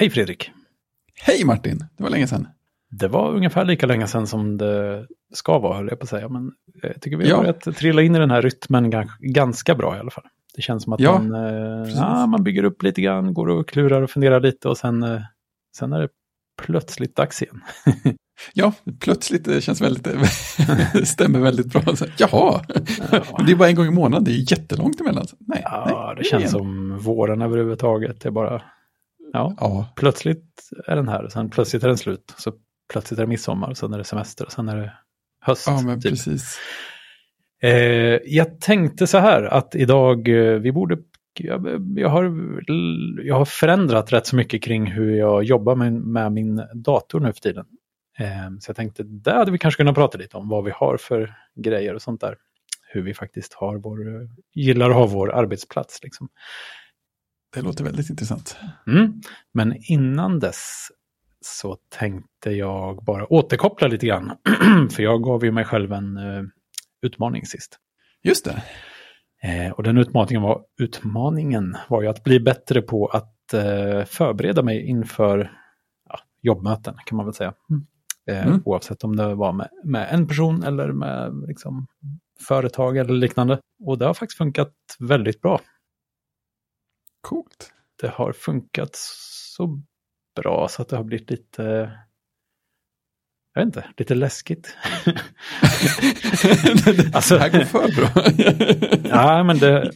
Hej Fredrik! Hej Martin! Det var länge sedan. Det var ungefär lika länge sedan som det ska vara, höll jag på att säga. Men jag tycker vi har ja. börjat trilla in i den här rytmen ganska bra i alla fall. Det känns som att ja, man, eh, ja, man bygger upp lite grann, går och klurar och funderar lite och sen, eh, sen är det plötsligt dags igen. ja, plötsligt det känns väldigt, det stämmer väldigt bra. Så, jaha, ja. det är bara en gång i månaden, det är jättelångt emellan. Nej, ja, nej, det känns igen. som våren överhuvudtaget. Det är bara, ja, ja, plötsligt är den här, sen plötsligt är den slut. Så plötsligt är det midsommar, sen är det semester och sen är det höst. Ja, men typ. precis. Eh, jag tänkte så här att idag, eh, vi borde, jag, jag, har, jag har förändrat rätt så mycket kring hur jag jobbar med, med min dator nu för tiden. Eh, så jag tänkte, där hade vi kanske kunnat prata lite om vad vi har för grejer och sånt där. Hur vi faktiskt har vår, gillar att ha vår arbetsplats. Liksom. Det låter väldigt intressant. Mm. Men innan dess så tänkte jag bara återkoppla lite grann. För jag gav ju mig själv en uh, utmaning sist. Just det. Eh, och den utmaningen var, utmaningen var ju att bli bättre på att eh, förbereda mig inför ja, jobbmöten kan man väl säga. Mm. Eh, mm. Oavsett om det var med, med en person eller med liksom, företag eller liknande. Och det har faktiskt funkat väldigt bra. Coolt. Det har funkat så bra så att det har blivit lite, jag vet inte, lite läskigt. alltså, det här går för bra. ja, men det,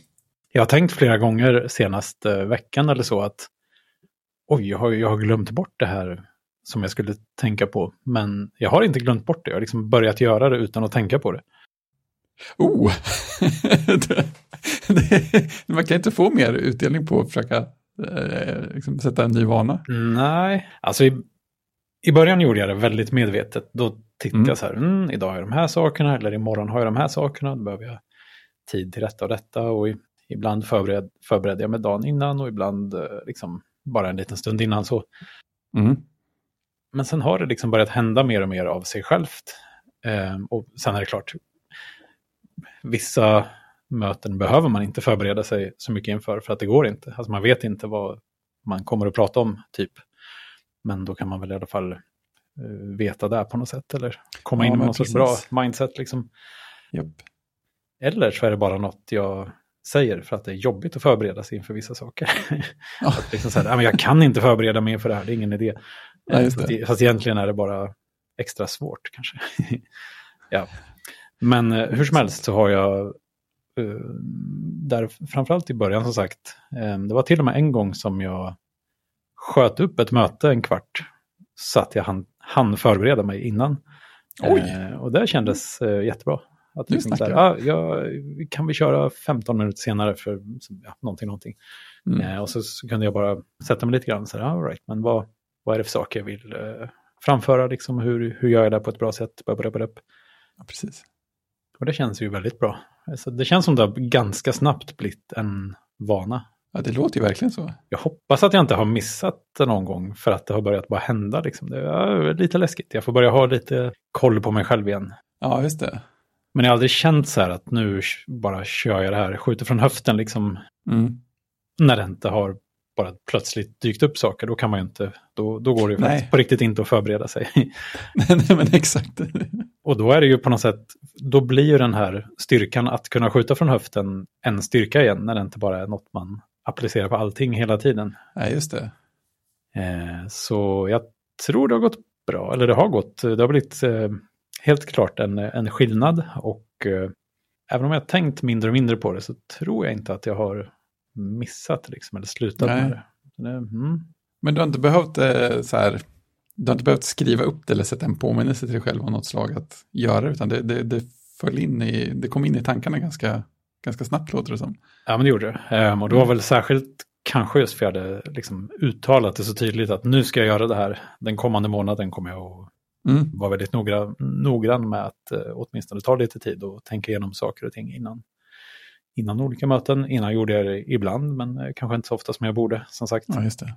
jag har tänkt flera gånger senaste veckan eller så att oj, jag har, jag har glömt bort det här som jag skulle tänka på. Men jag har inte glömt bort det, jag har liksom börjat göra det utan att tänka på det. Oh! det, man kan inte få mer utdelning på att försöka eh, liksom sätta en ny vana? Nej, alltså i, i början gjorde jag det väldigt medvetet. Då tittade mm. jag så här, mm, idag har jag de här sakerna, eller imorgon har jag de här sakerna, då behöver jag tid till detta och detta. Och i, ibland förbered, förberedde jag mig dagen innan och ibland eh, liksom bara en liten stund innan. så. Mm. Men sen har det liksom börjat hända mer och mer av sig självt. Eh, och sen är det klart, vissa möten behöver man inte förbereda sig så mycket inför för att det går inte. Alltså man vet inte vad man kommer att prata om typ. Men då kan man väl i alla fall uh, veta det på något sätt eller komma ja, in med något sorts bra mindset liksom. Yep. Eller så är det bara något jag säger för att det är jobbigt att förbereda sig inför vissa saker. Ja. att liksom så här, jag kan inte förbereda mig inför det här, det är ingen idé. Ja, fast, fast egentligen är det bara extra svårt kanske. ja. Men eh, hur som helst så har jag Eh, där framförallt i början som sagt, eh, det var till och med en gång som jag sköt upp ett möte en kvart så att jag hann, hann förbereda mig innan. Eh, och det kändes eh, jättebra. Att liksom så här, ah, ja, kan vi köra 15 minuter senare för ja, någonting, någonting. Mm. Eh, och så, så, kunde jag bara sätta mig lite grann så här, all right, men vad, vad är det för saker jag vill eh, framföra, liksom, hur, hur gör jag det på ett bra sätt? Ja, precis. Och det känns ju väldigt bra. Alltså, det känns som det har ganska snabbt blivit en vana. Ja, det låter ju verkligen så. Jag hoppas att jag inte har missat det någon gång för att det har börjat bara hända. Liksom. Det är lite läskigt. Jag får börja ha lite koll på mig själv igen. Ja, just det. Men jag har aldrig känt så här att nu bara kör jag det här, skjuter från höften liksom. Mm. När det inte har bara plötsligt dykt upp saker, då kan man ju inte, då, då går det ju på riktigt inte att förbereda sig. Nej, men exakt. Och då är det ju på något sätt, då blir ju den här styrkan att kunna skjuta från höften en styrka igen, när det inte bara är något man applicerar på allting hela tiden. Ja, just det. Eh, så jag tror det har gått bra, eller det har gått, det har blivit eh, helt klart en, en skillnad och eh, även om jag tänkt mindre och mindre på det så tror jag inte att jag har missat liksom, eller slutat Nej. med det. det mm. Men du har inte behövt eh, så här, du har inte behövt skriva upp det eller sätta en påminnelse till dig själv av något slag att göra utan det, det, det föll in i, det kom in i tankarna ganska, ganska snabbt låter det som. Ja, men det gjorde det. Um, och det var väl särskilt kanske just för jag hade liksom uttalat det så tydligt att nu ska jag göra det här. Den kommande månaden kommer jag att mm. vara väldigt noggrann, noggrann med att uh, åtminstone ta lite tid och tänka igenom saker och ting innan innan olika möten. Innan gjorde jag det ibland, men eh, kanske inte så ofta som jag borde, som sagt. Ja, just det.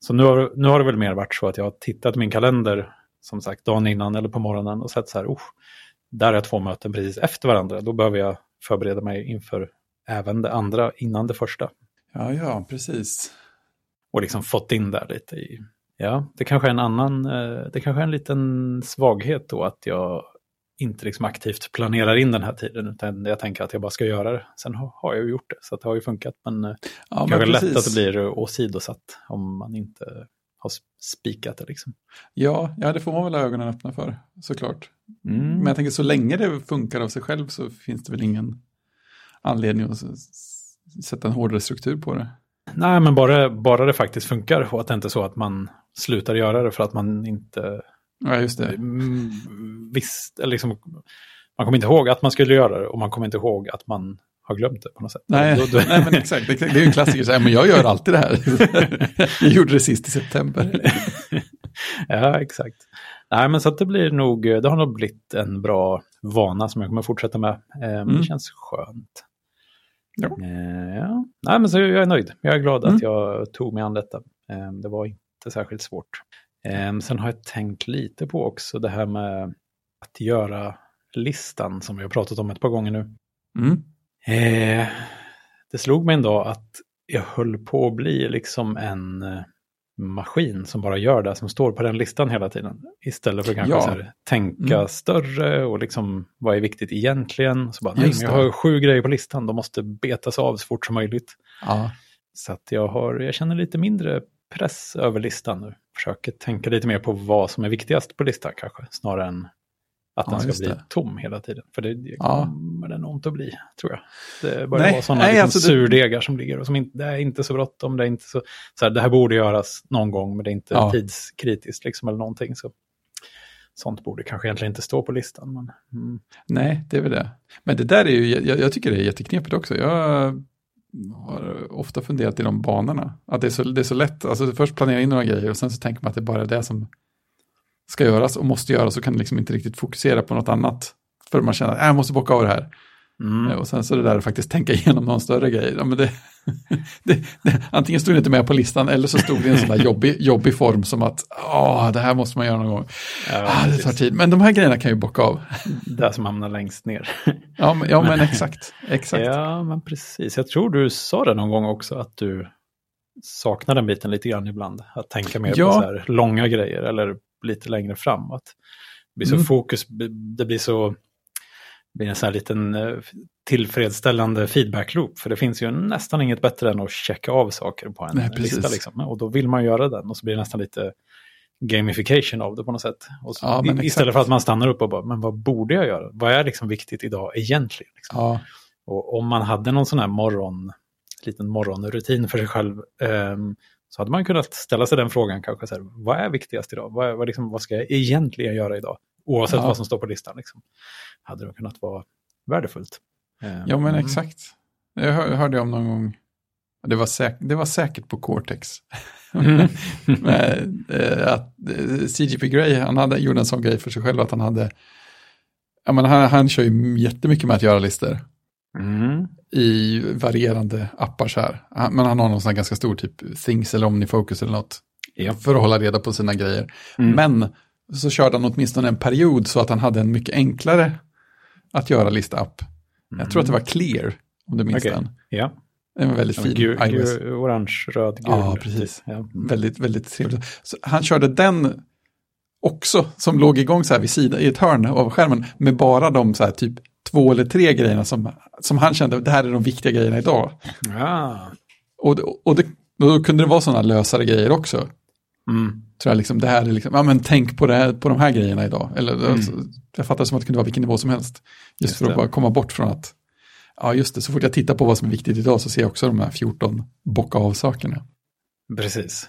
Så nu har, nu har det väl mer varit så att jag har tittat min kalender, som sagt, dagen innan eller på morgonen och sett så här, oh, där är två möten precis efter varandra. Då behöver jag förbereda mig inför även det andra innan det första. Ja, ja, precis. och liksom fått in där lite i, ja, det kanske är en annan, eh, det kanske är en liten svaghet då att jag inte liksom aktivt planerar in den här tiden, utan jag tänker att jag bara ska göra det. Sen har jag ju gjort det, så det har ju funkat. Men eh, ja, det kanske är lätt att det blir åsidosatt om man inte har spikat det. Liksom. Ja, ja, det får man väl ha ögonen öppna för, såklart. Mm. Men jag tänker så länge det funkar av sig själv så finns det väl ingen anledning att sätta en hårdare struktur på det. Nej, men bara, bara det faktiskt funkar och att det inte är så att man slutar göra det för att man inte... Ja, just det. Mm, visst, liksom, man kommer inte ihåg att man skulle göra det och man kommer inte ihåg att man har glömt det på något sätt. Nej, då, då... nej men exakt. Det, är ju en klassiker, så här, men jag gör alltid det här. jag gjorde det sist i september. ja, exakt. Nej, men så det blir nog, det har nog blivit en bra vana som jag kommer fortsätta med. Eh, mm. Det känns skönt. Ja. Eh, ja. Nej, men så jag är nöjd. Jag är glad mm. att jag tog mig an detta. Eh, det var inte särskilt svårt. Eh, sen har jag tänkt lite på också det här med att göra listan som vi har pratat om ett par gånger nu. Mm. Eh, det slog mig en dag att jag höll på att bli liksom en eh, maskin som bara gör det som står på den listan hela tiden. Istället för kanske ja. här, tänka mm. större och liksom vad är viktigt egentligen. Så bara, nej, jag har sju grejer på listan, de måste betas av så fort som möjligt. Ja. Så att jag, har, jag känner lite mindre press över listan nu. Försöker tänka lite mer på vad som är viktigast på listan kanske, snarare än att den ska bli det. tom hela tiden. För det, det kommer ja. den inte att bli, tror jag. Det börjar nej, vara sådana liksom alltså surdegar det... som ligger och som inte, det är inte så bråttom. Det, är inte så, så här, det här borde göras någon gång, men det är inte ja. tidskritiskt liksom, eller någonting. Så. Sånt borde kanske egentligen inte stå på listan. Men, mm. Nej, det är väl det. Men det där är ju, jag, jag tycker det är jätteknepigt också. Jag har ofta funderat i de banorna. Att det är så, det är så lätt, alltså först planera in några grejer och sen så tänker man att det bara är det som ska göras och måste göras så kan liksom inte riktigt fokusera på något annat. För man känner att äh, jag måste bocka av det här. Mm. Och sen så det där att faktiskt tänka igenom någon större grej. Ja, men det, det, det, antingen stod det inte med på listan eller så stod det i en sån där jobbig, jobbig form som att Åh, det här måste man göra någon gång. Ja, ah, det tar tid, men de här grejerna kan ju bocka av. Det som hamnar längst ner. Ja, men, ja, men exakt, exakt. Ja, men precis. Jag tror du sa det någon gång också att du saknar den biten lite grann ibland. Att tänka mer ja. på så här långa grejer eller lite längre fram. Att det blir så mm. fokus, det blir så blir en sån här liten eh, tillfredsställande feedback-loop. För det finns ju nästan inget bättre än att checka av saker på en Nej, lista. Liksom. Och då vill man göra den och så blir det nästan lite gamification av det på något sätt. Så, ja, istället exakt. för att man stannar upp och bara, men vad borde jag göra? Vad är liksom viktigt idag egentligen? Liksom? Ja. Och om man hade någon sån här morgon, liten morgonrutin för sig själv, um, så hade man kunnat ställa sig den frågan kanske, så här, vad är viktigast idag? Vad, är, vad, liksom, vad ska jag egentligen göra idag? Oavsett ja. vad som står på listan. Liksom. Hade det kunnat vara värdefullt. Ja men mm. exakt. Jag hörde om någon gång, det var, säk det var säkert på Cortex. Mm. Eh, att eh, CGP Grey, han hade, gjorde en sån grej för sig själv att han hade, ja, men han, han kör ju jättemycket med att göra listor. Mm. I varierande appar så här. Men han har någon sån här ganska stor typ Things eller Omnifocus eller något. Ja. För att hålla reda på sina grejer. Mm. Men så körde han åtminstone en period så att han hade en mycket enklare att göra lista-app. Mm. Jag tror att det var Clear, om du minns okay. den. Ja. Den var väldigt fin. Gul, gul, orange, röd, gul. Ja, precis. Ja. Mm. Väldigt, väldigt trevligt. Så han körde den också, som låg igång så här vid sidan, i ett hörn av skärmen, med bara de så här typ två eller tre grejerna som, som han kände, det här är de viktiga grejerna idag. Ja. Och, och, det, då kunde det vara sådana lösare grejer också. Mm. Tror jag liksom, det här är liksom, ja men tänk på, det här, på de här grejerna idag. Eller, mm. alltså, jag fattar som att det kunde vara vilken nivå som helst. Just, just för att bara komma bort från att, ja just det, så fort jag tittar på vad som är viktigt idag så ser jag också de här 14 bocka av sakerna. Precis.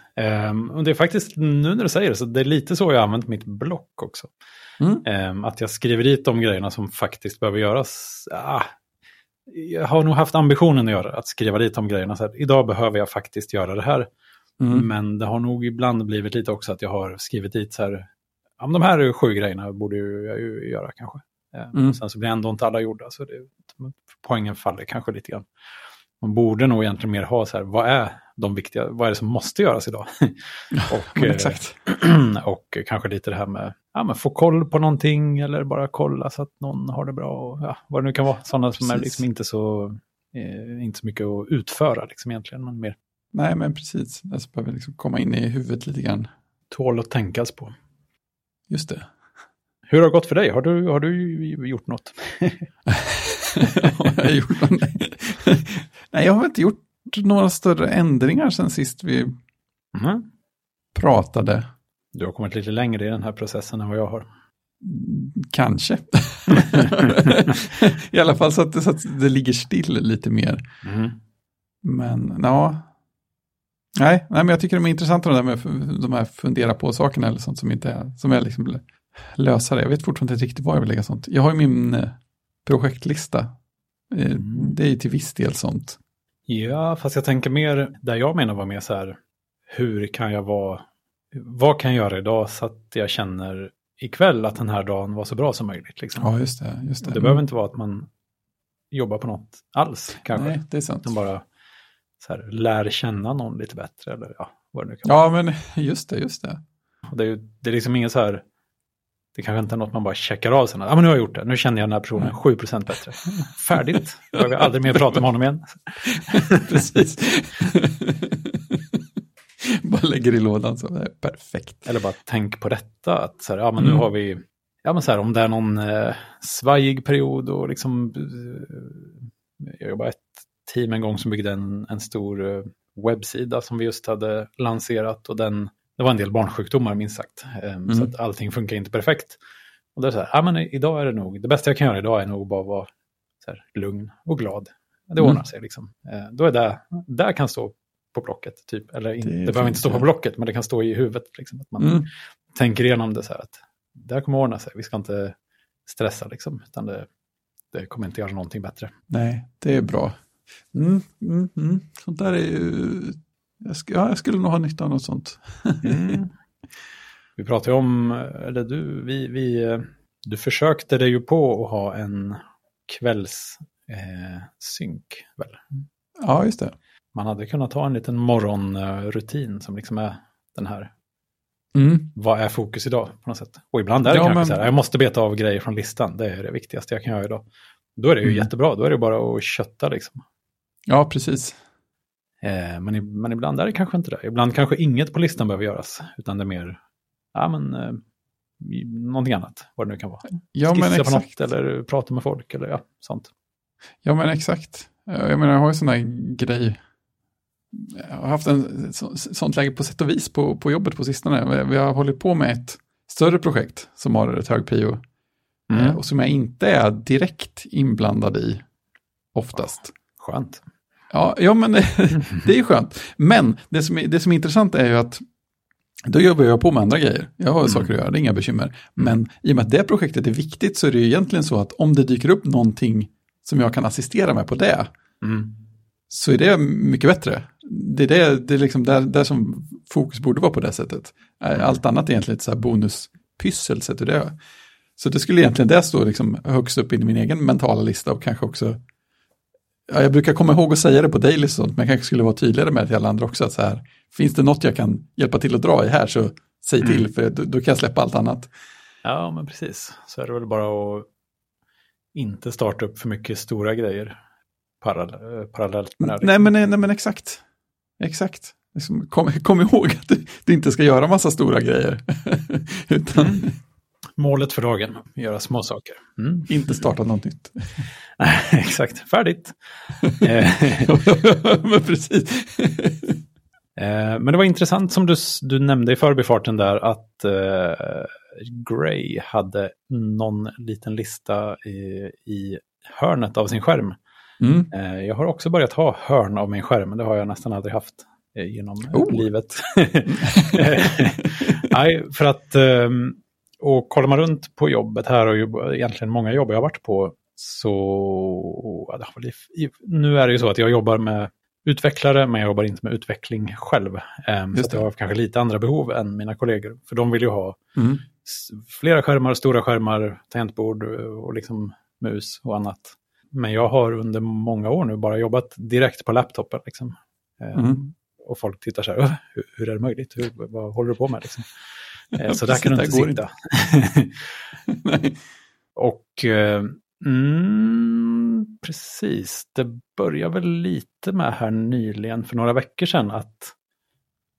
Um, och det är faktiskt, nu när du säger det, så det är lite så jag använt mitt block också. Mm. Um, att jag skriver dit de grejerna som faktiskt behöver göras. Ah, jag har nog haft ambitionen att göra att skriva dit de grejerna. Så här, idag behöver jag faktiskt göra det här. Mm. Men det har nog ibland blivit lite också att jag har skrivit dit så här, ja, de här sju grejerna borde jag ju göra kanske. Mm. Sen så blir ändå inte alla gjorda, så det, poängen faller kanske lite grann. Man borde nog egentligen mer ha så här, vad är de viktiga, vad är det som måste göras idag? och, exakt. och kanske lite det här med, ja, men få koll på någonting eller bara kolla så att någon har det bra och ja, vad det nu kan vara. Sådana som är liksom inte så, eh, inte så mycket att utföra liksom egentligen, men mer nej men precis. Det behöver liksom komma in i huvudet lite grann. Tål att tänkas på. Just det. Hur har det gått för dig? Har du, har du gjort något? har jag gjort något? Nej, jag har inte gjort några större ändringar sen sist vi mm. pratade. Du har kommit lite längre i den här processen än vad jag har. Kanske. I alla fall så att, det, så att det ligger still lite mer. Mm. Men ja, nej, nej, men jag tycker de är intressanta de, där med, de här fundera på sakerna eller sånt som inte är, som är liksom lösare. Jag vet fortfarande inte riktigt var jag vill lägga sånt. Jag har ju min eh, projektlista. Eh, mm. Det är till viss del sånt. Ja, fast jag tänker mer, där jag menar var mer så här, hur kan jag vara, vad kan jag göra idag så att jag känner ikväll att den här dagen var så bra som möjligt. Liksom. Ja, just det. Just det. det behöver inte vara att man jobbar på något alls kanske. Nej, det är sant. Man bara så här, lär känna någon lite bättre eller ja, vad det nu kan vara. Ja, men just det, just det. Och det, är, det är liksom inget så här, det kanske inte är något man bara checkar av sen. Ja, men nu har jag gjort det. Nu känner jag den här personen 7% bättre. Färdigt. Jag behöver aldrig mer prata med honom igen. Precis. bara lägger i lådan så det är perfekt. Eller bara tänk på detta. Att så här, ja, men nu mm. har vi, ja men så här, om det är någon eh, svajig period och liksom, eh, jag jobbar ett team en gång som byggde en, en stor eh, webbsida som vi just hade lanserat och den det var en del barnsjukdomar minst sagt. Ehm, mm. Så att allting funkar inte perfekt. Och det är så här, ja men idag är det nog, det bästa jag kan göra idag är nog bara vara så här, lugn och glad. Det mm. ordnar sig liksom. Ehm, då är det, där kan stå på blocket, typ. Eller in, det, det behöver inte stå på blocket, men det kan stå i huvudet. Liksom. Att man mm. tänker igenom det så här att det här kommer ordna sig, vi ska inte stressa liksom, utan det, det kommer inte göra någonting bättre. Nej, det är bra. Mm, mm, mm. Sånt där är ju jag, sk ja, jag skulle nog ha nytta av något sånt. mm. Vi pratade om, eller du, vi, vi, du försökte dig ju på att ha en kvällssynk, eh, väl? Ja, just det. Man hade kunnat ha en liten morgonrutin som liksom är den här. Mm. Vad är fokus idag på något sätt? Och ibland är det ja, kanske men... så här, jag måste beta av grejer från listan, det är det viktigaste jag kan göra idag. Då är det ju mm. jättebra, då är det bara att kötta liksom. Ja, precis. Eh, men, men ibland är det kanske inte det. Ibland kanske inget på listan behöver göras, utan det är mer ja, men, eh, någonting annat, vad det nu kan vara. Ja, Skissa men exakt. på något eller prata med folk eller ja, sånt. Ja, men exakt. Jag menar, jag har ju sån här grej. Jag har haft en så, sånt läge på sätt och vis på, på jobbet på sistone. Vi har hållit på med ett större projekt som har ett hög prio. Mm. Eh, och som jag inte är direkt inblandad i oftast. Skönt. Ja, ja men det, är skönt. Men det som, är, det som är intressant är ju att då jobbar jag på med andra grejer. Jag har mm. saker att göra, det är inga bekymmer. Mm. Men i och med att det projektet är viktigt så är det ju egentligen så att om det dyker upp någonting som jag kan assistera med på det, mm. så är det mycket bättre. Det är, det, det är liksom där, där som fokus borde vara på det sättet. Mm. Allt annat är egentligen ett så här bonuspyssel, sett det. Så det skulle egentligen det stå liksom högst upp i min egen mentala lista och kanske också ja, jag brukar komma ihåg att säga det på daily och sånt, men jag kanske skulle vara tydligare med det till alla andra också. Att så här, finns det något jag kan hjälpa till att dra i här så säg till, mm. för då, då, kan jag släppa allt annat. Ja, men precis. Så är det väl bara att inte starta upp för mycket stora grejer parallellt med det här. Nej, men, nej, men exakt. Exakt. Liksom, kom, kom ihåg att du, du, inte ska göra massa stora grejer. Utan... Mm. Målet för dagen, göra små saker. Mm. Inte starta något nytt. Exakt, färdigt. Men precis. Eh, men det var intressant som du, du nämnde i förbifarten där att uh, Gray hade någon liten lista i, i hörnet av sin skärm. Mm. Uh, jag har också börjat ha hörn av min skärm, det har jag nästan aldrig haft genom oh. livet. Nej, för att um, och kollar man runt på jobbet här och egentligen många jobb jag har varit på så nu är det ju så att jag jobbar med utvecklare men jag jobbar inte med utveckling själv. Um, så jag har kanske lite andra behov än mina kollegor. För de vill ju ha mm. flera skärmar, stora skärmar, tangentbord och liksom mus och annat. Men jag har under många år nu bara jobbat direkt på laptopen. Liksom. Um, mm. Och folk tittar så här, hur, hur är det möjligt? Hur, vad håller du på med? Liksom? Eh, så där kan du inte sitta. och eh, Mm, precis, det börjar väl lite med här nyligen, för några veckor sedan, att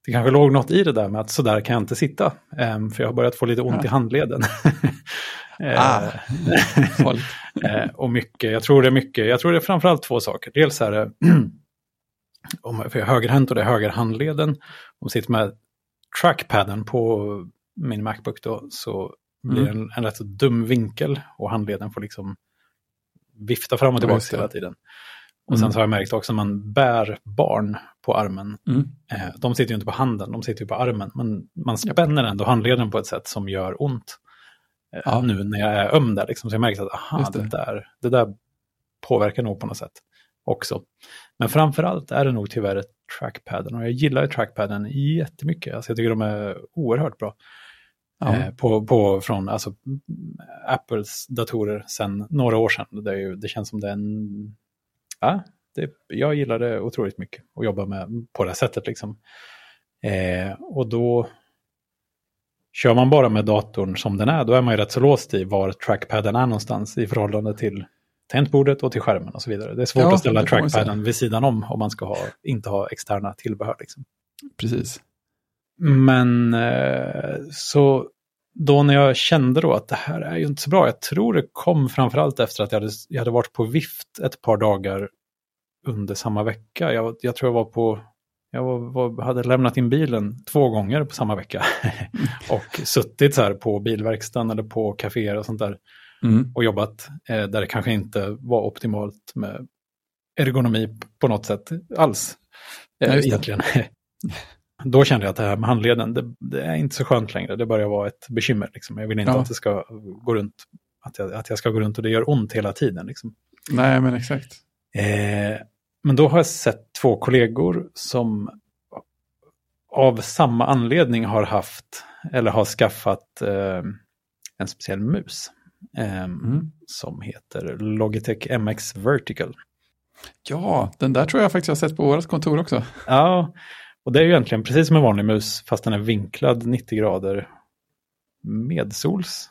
det kanske låg något i det där med att så där kan jag inte sitta. Um, för jag har börjat få lite ont ja. i handleden. ah, uh, och mycket, jag tror det är mycket, jag tror det är framförallt två saker. Dels är det, om jag är högerhänt och det är högerhandleden, om jag sitter med trackpaden på min Macbook då, så blir det mm. en, en rätt så dum vinkel och handleden får liksom vifta fram och tillbaka hela tiden. Och mm. sen så har jag märkt också när man bär barn på armen, mm. eh, de sitter ju inte på handen, de sitter ju på armen, men man spänner ändå handleden på ett sätt som gör ont. Eh, ja. Nu när jag är öm där, liksom, så jag märkt att aha, det. det. där, det där påverkar nog på något sätt också. Men framförallt är det nog tyvärr trackpaden och jag gillar trackpaden jättemycket. Alltså jag tycker de är oerhört bra. Ja. Eh, på, på, från alltså, Apples datorer sedan några år sedan. Det, ju, det känns som det är en... Ja, det, jag gillar det otroligt mycket att jobba med på det här sättet. Liksom. Eh, och då kör man bara med datorn som den är, då är man ju rätt så låst i var trackpaden är någonstans i förhållande till tangentbordet och till skärmen och så vidare. Det är svårt ja, att ställa trackpaden vid sidan om om man ska ha, inte ha externa tillbehör. Liksom. Precis. Men eh, så då när jag kände då att det här är ju inte så bra, jag tror det kom framförallt efter att jag hade, jag hade varit på vift ett par dagar under samma vecka. Jag, jag tror jag var på, jag var, var, hade lämnat in bilen två gånger på samma vecka. och suttit så här på bilverkstaden eller på kaféer och sånt där. Mm. Och jobbat eh, där det kanske inte var optimalt med ergonomi på något sätt alls. Eh, egentligen. då kände jag att det här med handleden, det, det, är inte så skönt längre. Det börjar vara ett bekymmer. Liksom. Jag vill inte ja. att det ska gå runt, att jag, att jag ska gå runt och det gör ont hela tiden. Liksom. Nej, men exakt. Eh, men då har jag sett två kollegor som av samma anledning har haft, eller har skaffat eh, en speciell mus. Eh, mm. Som heter Logitech MX Vertical. Ja, den där tror jag faktiskt jag har sett på vårt kontor också. Ja, och det är ju egentligen precis som en vanlig mus, fast den är vinklad 90 grader medsols.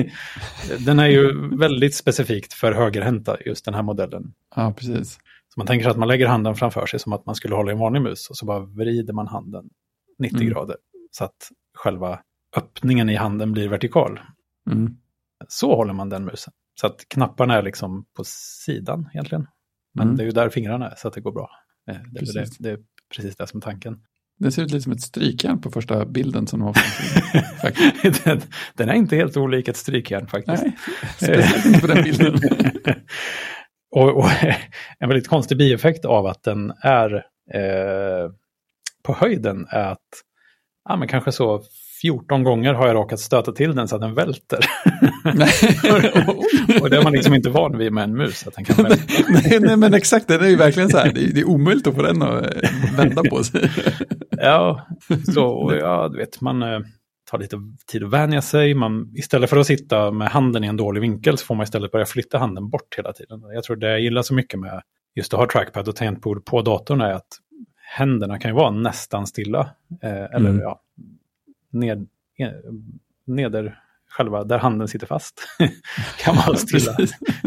den är ju väldigt specifikt för högerhänta, just den här modellen. Ja, precis. Så man tänker sig att man lägger handen framför sig som att man skulle hålla i en vanlig mus och så bara vrider man handen 90 mm. grader så att själva öppningen i handen blir vertikal. Mm. Så håller man den musen. Så att knapparna är liksom på sidan egentligen. Men mm. det är ju där fingrarna är så att det går bra. Eh, det, är det, det, är precis det som är tanken. Det ser ut lite som ett strykjärn på första bilden som de har den, den är inte helt olik ett strykjärn faktiskt. Nej, speciellt inte på den bilden. och, och, en väldigt konstig bieffekt av att den är eh, på höjden är att ja, men kanske så 14 gånger har jag råkat stöta till den så att den välter. och det är man liksom inte van vid med en mus, att den kan välta. nej, nej, men exakt, det är ju verkligen så här, det är, det är omöjligt att få den att eh, vända på sig. ja, så ja, du vet, man eh, tar lite tid att vänja sig. Man, istället för att sitta med handen i en dålig vinkel så får man istället börja flytta handen bort hela tiden. Jag tror det jag gillar så mycket med just att ha trackpad och tangentbord på datorn är att händerna kan ju vara nästan stilla. Eh, eller mm. ja, ned, neder, själva där handen sitter fast. kan man stilla.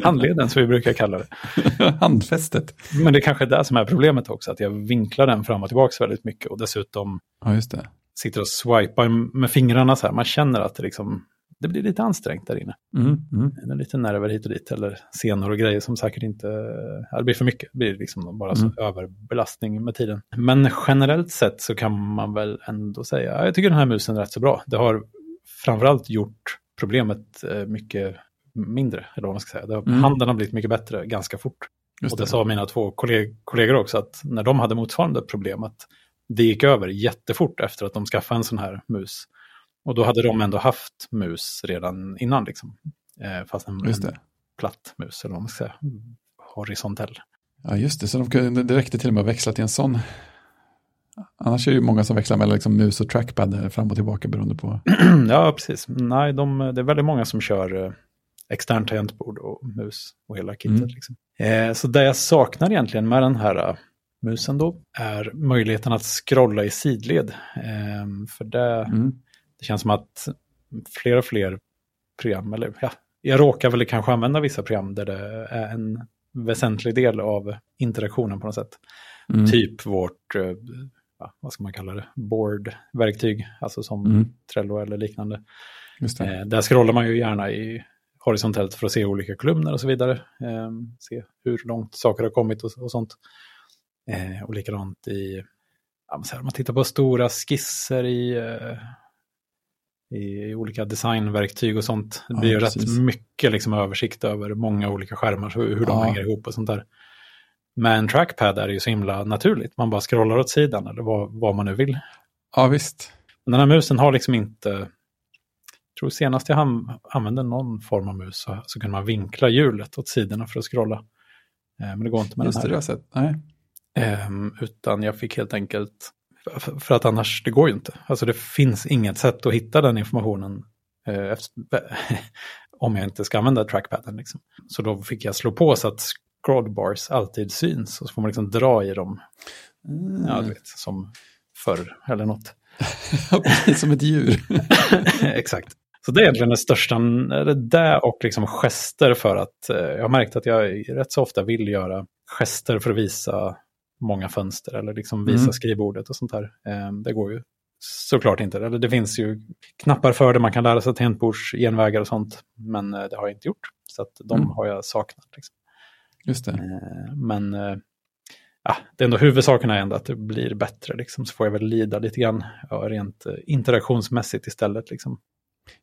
Handleden som vi brukar kalla det. Handfästet. Men det är kanske är det som är problemet också, att jag vinklar den fram och tillbaka väldigt mycket och dessutom ja, sitter och swipar med fingrarna så här. Man känner att det liksom det blir lite ansträngt där inne. Mm, mm. Lite nerver hit och dit eller senor och grejer som säkert inte, det blir för mycket, det blir liksom bara mm. överbelastning med tiden. Men generellt sett så kan man väl ändå säga, jag tycker den här musen är rätt så bra. Det har framförallt gjort problemet eh, mycket mindre, eller vad man ska säga. Det, mm. Handen har blivit mycket bättre ganska fort. Just och det, det sa mina två kolleg kollegor också, att när de hade motsvarande problem, att det gick över jättefort efter att de skaffade en sån här mus. Och då hade de ändå haft mus redan innan, liksom. Eh, fast en, en platt mus, eller vad man ska säga, horisontell. Ja, just det, så de kunde, det räckte till och med att växla till en sån. Annars är det ju många som växlar mellan liksom mus och trackpad fram och tillbaka beroende på. ja, precis. Nej, de, det är väldigt många som kör eh, externt tangentbord och mus och hela kittet. Mm. Liksom. Eh, så det jag saknar egentligen med den här uh, musen då är möjligheten att scrolla i sidled. Eh, för det, mm. Det känns som att fler och fler program, eller ja, jag råkar väl kanske använda vissa program där det är en väsentlig del av interaktionen på något sätt. Mm. Typ vårt, eh, vad ska man kalla det, board-verktyg, alltså som mm. Trello eller liknande. Eh, där scrollar man ju gärna i horisontellt för att se olika kolumner och så vidare. Eh, se hur långt saker har kommit och, och sånt. Eh, och likadant i, ja, här, man tittar på stora skisser i, i olika designverktyg och sånt. Det blir ja, ju rätt mycket liksom, översikt över många olika skärmar, så hur de hänger ihop och sånt där. Med en trackpad är det ju så himla naturligt. Man bara scrollar åt sidan eller vad, vad man nu vill. Ja, visst. Men den här musen har liksom inte... Jag tror senast jag använde någon form av mus så, så kunde man vinkla hjulet åt sidorna för att scrolla. Eh, men det går inte med Just den här. Just det, du har sett. Nej. Eh, utan jag fick helt enkelt... För, att annars, det går ju inte. Alltså det finns inget sätt att hitta den informationen eh, efter, om jag inte ska använda trackpaden. Liksom. Så då fick jag slå på så att scrollbars alltid syns. Och så får man liksom dra i dem. Mm. Ja, du vet, som förr eller något. som ett djur. Exakt. Så det är egentligen det största, det där och liksom gester för att eh, jag har märkt att jag rätt så ofta vill göra gester för att visa många fönster eller liksom visa mm. skrivbordet och sånt där. Eh, det går ju såklart inte. Eller det finns ju knappar för det, man kan lära sig tangentbordsgenvägar och sånt. Men eh, det har jag inte gjort. Så att de mm. har jag saknat. Liksom. Just det. Eh, men ja, det är ändå huvudsaken är ändå att det blir bättre. Liksom, så får jag väl lida lite grann ja, rent interaktionsmässigt istället. Liksom.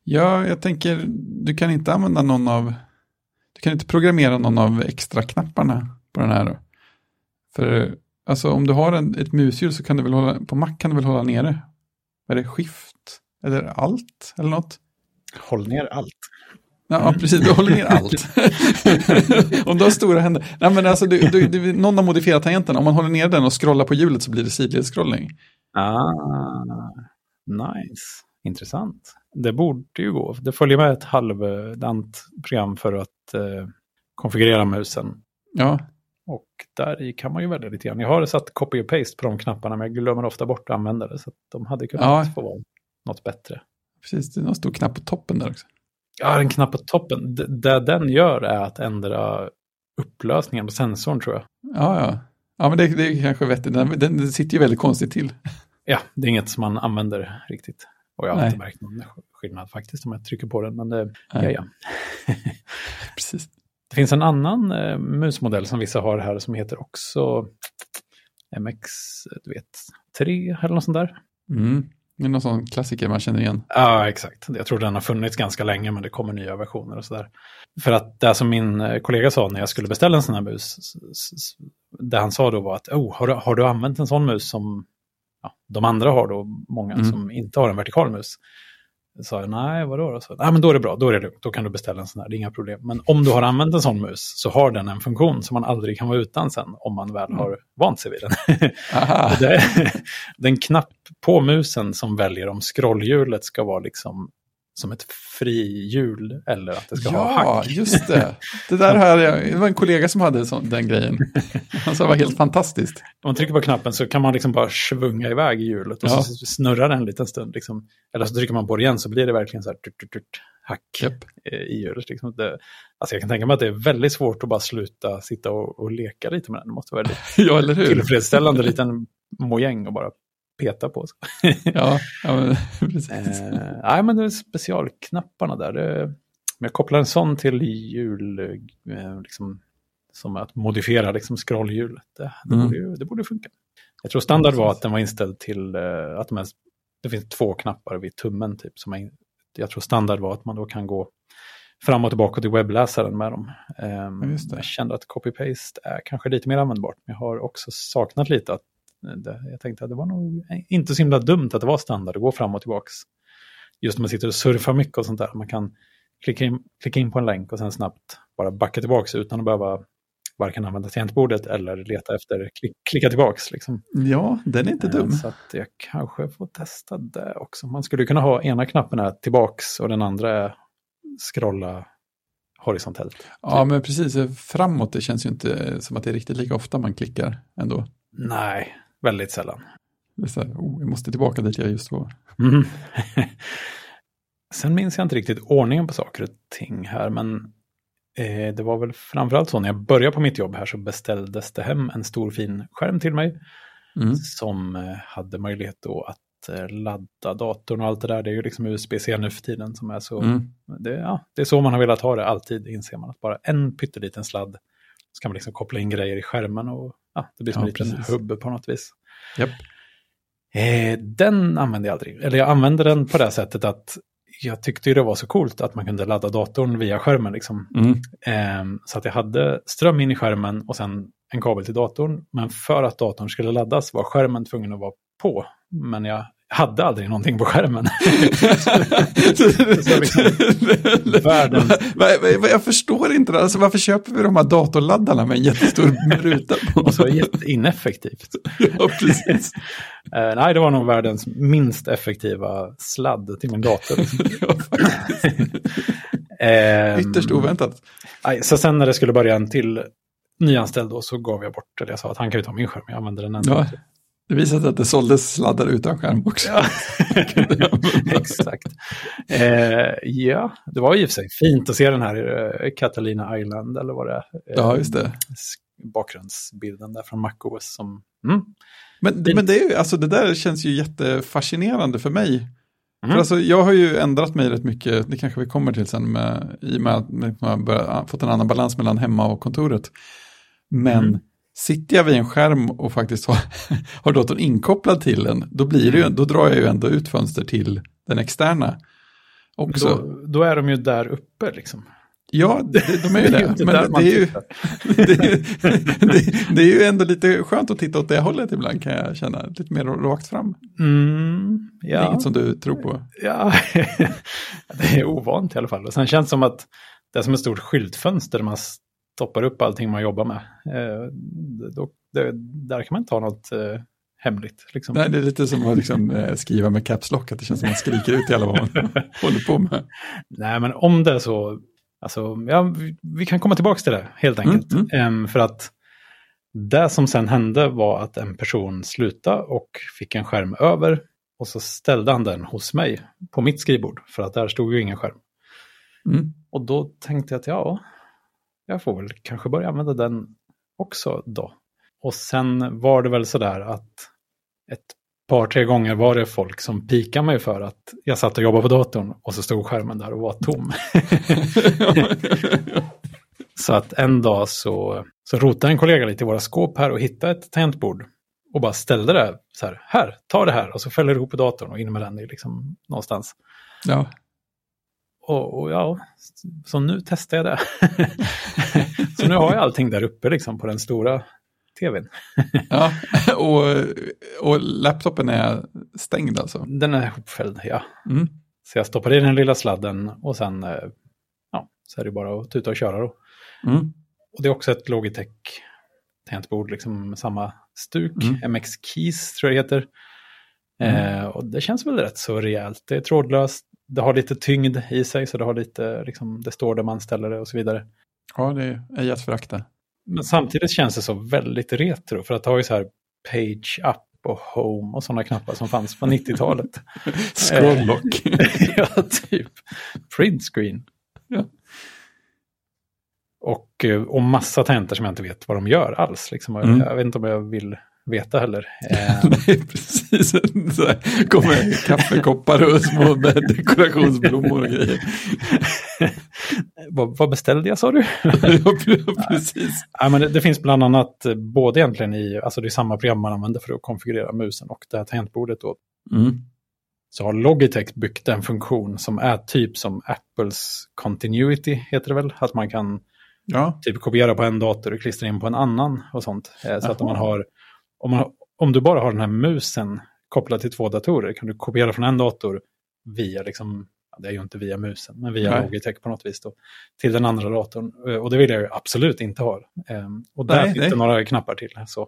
Ja, jag tänker, du kan inte använda någon av, du kan inte programmera någon av extra knapparna på den här. Då. För alltså om du har en, ett mushjul så kan du väl hålla, på Mac kan du väl hålla nere, vad är det, skift eller allt eller något? Håll ner allt. Ja, precis. Du håller ner allt. om du har stora händer. Nej, men alltså, du, du, du, någon har modifierat tangenten. Om man håller ner den och scrollar på hjulet så blir det sidledscrollning. Ah, nice. Intressant. Det borde ju gå. Det följer med ett halvdant program för att eh, konfigurera musen. Ja. Och där kan man ju välja lite grann. Jag har satt copy och paste på de knapparna men jag glömmer ofta bort att använda det. Så de hade kunnat ja. få vara något bättre. Precis, det är någon stor knapp på toppen där också. Ja, en knapp på toppen. Det, det den gör är att ändra upplösningen på sensorn tror jag. Ja, ja. Ja, men det, det är kanske vettigt. Den, den, den sitter ju väldigt konstigt till. Ja, det är inget som man använder riktigt. Och jag har Nej. inte märkt någon skillnad faktiskt om jag trycker på den, men det, ja, ja. Precis. Det finns en annan eh, musmodell som vissa har här som heter också MX, du vet, 3 eller något sånt där. Mm. Det är någon sån klassiker man känner igen. Ja, exakt. Jag tror den har funnits ganska länge, men det kommer nya versioner och sådär. För att det som min eh, kollega sa när jag skulle beställa en sån här mus, det han sa då var att oh, har, du, har du använt en sån mus som ja, de andra har då, många mm. som inte har en vertikal mus? Sa jag, nej, vadå då? Så, nej, men då är det bra, då är det lugnt, då kan du beställa en sån här, det är inga problem. Men om du har använt en sån mus så har den en funktion som man aldrig kan vara utan sen, om man väl har vant sig vid den. det är, den knapp på musen som väljer om scrollhjulet ska vara liksom som ett frihjul eller att det ska ja, ha hack. Ja, just det. Det där jag, det var en kollega som hade sån, den grejen. Han sa det var helt fantastiskt. Om man trycker på knappen så kan man liksom bara svunga iväg hjulet och ja. så snurrar den en liten stund. Liksom. Eller så trycker man på det igen så blir det verkligen så här tut, tut, tut, hack yep. i hjulet. Liksom. Det, alltså jag kan tänka mig att det är väldigt svårt att bara sluta sitta och, och leka lite med den. Det måste vara väldigt ja, eller hur? tillfredsställande liten mojäng och bara peta på. ja, ja men, precis. Eh, nej, men det är specialknapparna där. Det, men jag kopplar en sån till hjul, eh, liksom, som att modifiera liksom, scrollhjulet. Det, det, mm. borde, det borde funka. Jag tror standard var att den var inställd till eh, att de är, det finns två knappar vid tummen. Typ, som är, jag tror standard var att man då kan gå fram och tillbaka till webbläsaren med dem. Um, jag kände att copy-paste är kanske lite mer användbart. Men jag har också saknat lite att jag tänkte att det var nog inte så himla dumt att det var standard att gå fram och tillbaka. Just när man sitter och surfar mycket och sånt där. Man kan klicka in, klicka in på en länk och sen snabbt bara backa tillbaka utan att behöva varken använda tangentbordet eller leta efter klick, klicka tillbaka. Liksom. Ja, den är inte dum. Så att jag kanske får testa det också. Man skulle kunna ha ena knappen är tillbaks och den andra är scrolla horisontellt. Ja, men precis. Framåt, det känns ju inte som att det är riktigt lika ofta man klickar ändå. Nej, Väldigt sällan. Det är så här, oh, jag måste tillbaka dit jag just var. Mm. sen minns jag inte riktigt ordningen på saker och ting här, men eh, det var väl framförallt så när jag började på mitt jobb här så beställdes det hem en stor fin skärm till mig mm. som eh, hade möjlighet då att Eh, ladda datorn och allt det där. Det är ju liksom USB-C nu för tiden som är så. Mm. Det, ja, det är så man har velat ha det alltid, inser man. Att bara en pytteliten sladd så kan man liksom koppla in grejer i skärmen och ja, det blir som ja, en liten hubb på något vis. Yep. Eh, den använde jag aldrig. Eller jag använde den på det sättet att jag tyckte det var så coolt att man kunde ladda datorn via skärmen. Liksom. Mm. Eh, så att jag hade ström in i skärmen och sen en kabel till datorn. Men för att datorn skulle laddas var skärmen tvungen att vara på. Men jag hade aldrig någonting på skärmen. Jag förstår inte det. Alltså, varför köper vi de här datorladdarna med en jättestor ruta på? Och så jätteineffektivt. ja, precis. uh, nej, det var nog världens minst effektiva sladd till min dator. uh, Ytterst oväntat. Nej, så sen när det skulle börja en till nyanställd då så gav jag bort, eller jag sa att han kan ju ta min skärm, jag använder den ändå. Ja. Det visade sig att det såldes sladdar utan skärm också. Ja, exakt. Eh, ja, det var och för sig fint att se den här eh, Catalina Island eller vad det är. Eh, ja, just det. Bakgrundsbilden där från MacOS som... Mm. Men, men det, är, alltså, det där känns ju jättefascinerande för mig. Mm. För alltså, jag har ju ändrat mig rätt mycket, det kanske vi kommer till sen, med, i och med att man har fått en annan balans mellan hemma och kontoret. Men mm Sitter jag vid en skärm och faktiskt har, har datorn inkopplad till den, då, blir det ju, mm. då drar jag ju ändå ut fönster till den externa. Också. Då, då är de ju där uppe liksom. Ja, de, de är ju det. det men det, är ju, det, det, det, är ju ändå lite skönt att titta åt det hållet ibland kan jag känna. Lite mer rakt fram. Mm, ja. Det är inget som du tror på? Ja, det är ovant i alla fall. Och sen känns det som att det är som ett stort skyltfönster man stoppar upp allting man jobbar med. Eh, då, det, där kan man inte ha något eh, hemligt. Liksom. Nej, det är lite som att liksom, eh, skriva med caps lock, att det känns som att man skriker ut i alla vad man håller på med. Nej, men om det är så, alltså, ja, vi, vi kan komma tillbaka till det helt mm, enkelt. Mm, mm. för att det som sen hände var att en person slutade och fick en skärm över. Och så ställde han den hos mig på mitt skrivbord, för att där stod ju ingen skärm. Mm. Och då tänkte jag att ja, jag får väl kanske börja använda den också då. Och sen var det väl sådär att ett par, tre gånger var det folk som pikade mig för att jag satt och jobbade på datorn och så stod skärmen där och var tom. så att en dag så, så rotade en kollega lite i våra skåp här och hittade ett tangentbord och bara ställde det så här, här, ta det här och så fäller du ihop på datorn och in med den i liksom någonstans. Ja. Och, och, ja, så nu testar jag det. så nu har jag allting där uppe liksom på den stora tvn. ja, och, och laptopen är stängd alltså? Den är ihopfälld, ja. Mm. Så jag stoppar i den lilla sladden och sen eh, ja, så är det bara att tuta och köra då. Mm. Och det är också ett Logitech tangentbord, liksom samma stuk. Mm. MX Keys tror jag det heter. Mm. Eh, och det känns väl rätt så rejält. Det är trådlöst, det har lite tyngd i sig så det har lite, liksom, det står där man ställer det och så vidare. Ja, det är att förakta. Men samtidigt känns det så väldigt retro för att har ju så här page up och home och sådana knappar som fanns på 90-talet. Scrolllock. ja, typ. Print screen. Ja. Och, eh, och massa tangenter som jag inte vet vad de gör alls. Liksom. Mm. Jag vet inte om jag vill veta heller. Nej, precis. Så kommer kaffekoppar och små dekorationsblommor och grejer. vad, vad, beställde jag sa du? ja, precis. Ja, men det, det, finns bland annat eh, både egentligen i, alltså det är samma program man använder för att konfigurera musen och det här tangentbordet då. Mm. Så har Logitech byggt en funktion som är typ som Apples Continuity, heter det väl? Att man kan ja. typ kopiera på en dator och klistra in på en annan och sånt. Eh, så Aha. att man har om, man, om du bara har den här musen kopplad till två datorer kan du kopiera från en dator via, liksom, det är ju inte via musen, men via Nej. Logitech på något vis då, till den andra datorn. Eh, och det vill jag ju absolut inte ha. Um, och där Nej, finns det några knappar till. Så.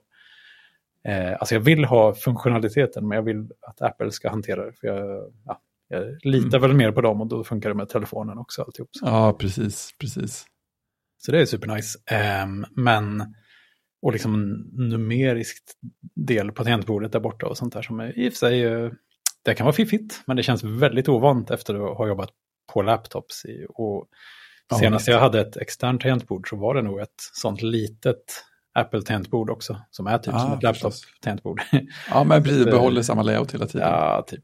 Uh, alltså jag vill ha funktionaliteten, men jag vill att Apple ska hantera det. För jag, ja, jag litar mm. väl mer på dem och då funkar det med telefonen också. Alltihop. Ja, precis, precis. Så det är supernice. Um, men och liksom en numerisk del på tangentbordet där borta och sånt där som är i och för sig, det kan vara fiffigt, men det känns väldigt ovant efter att ha jobbat på laptops. I, och senast jag hade ett externt tangentbord så var det nog ett sånt litet Apple-tangentbord också, som är typ ah, som ett laptop-tangentbord. ja, men precis, behåller samma layout hela tiden. Ja, typ.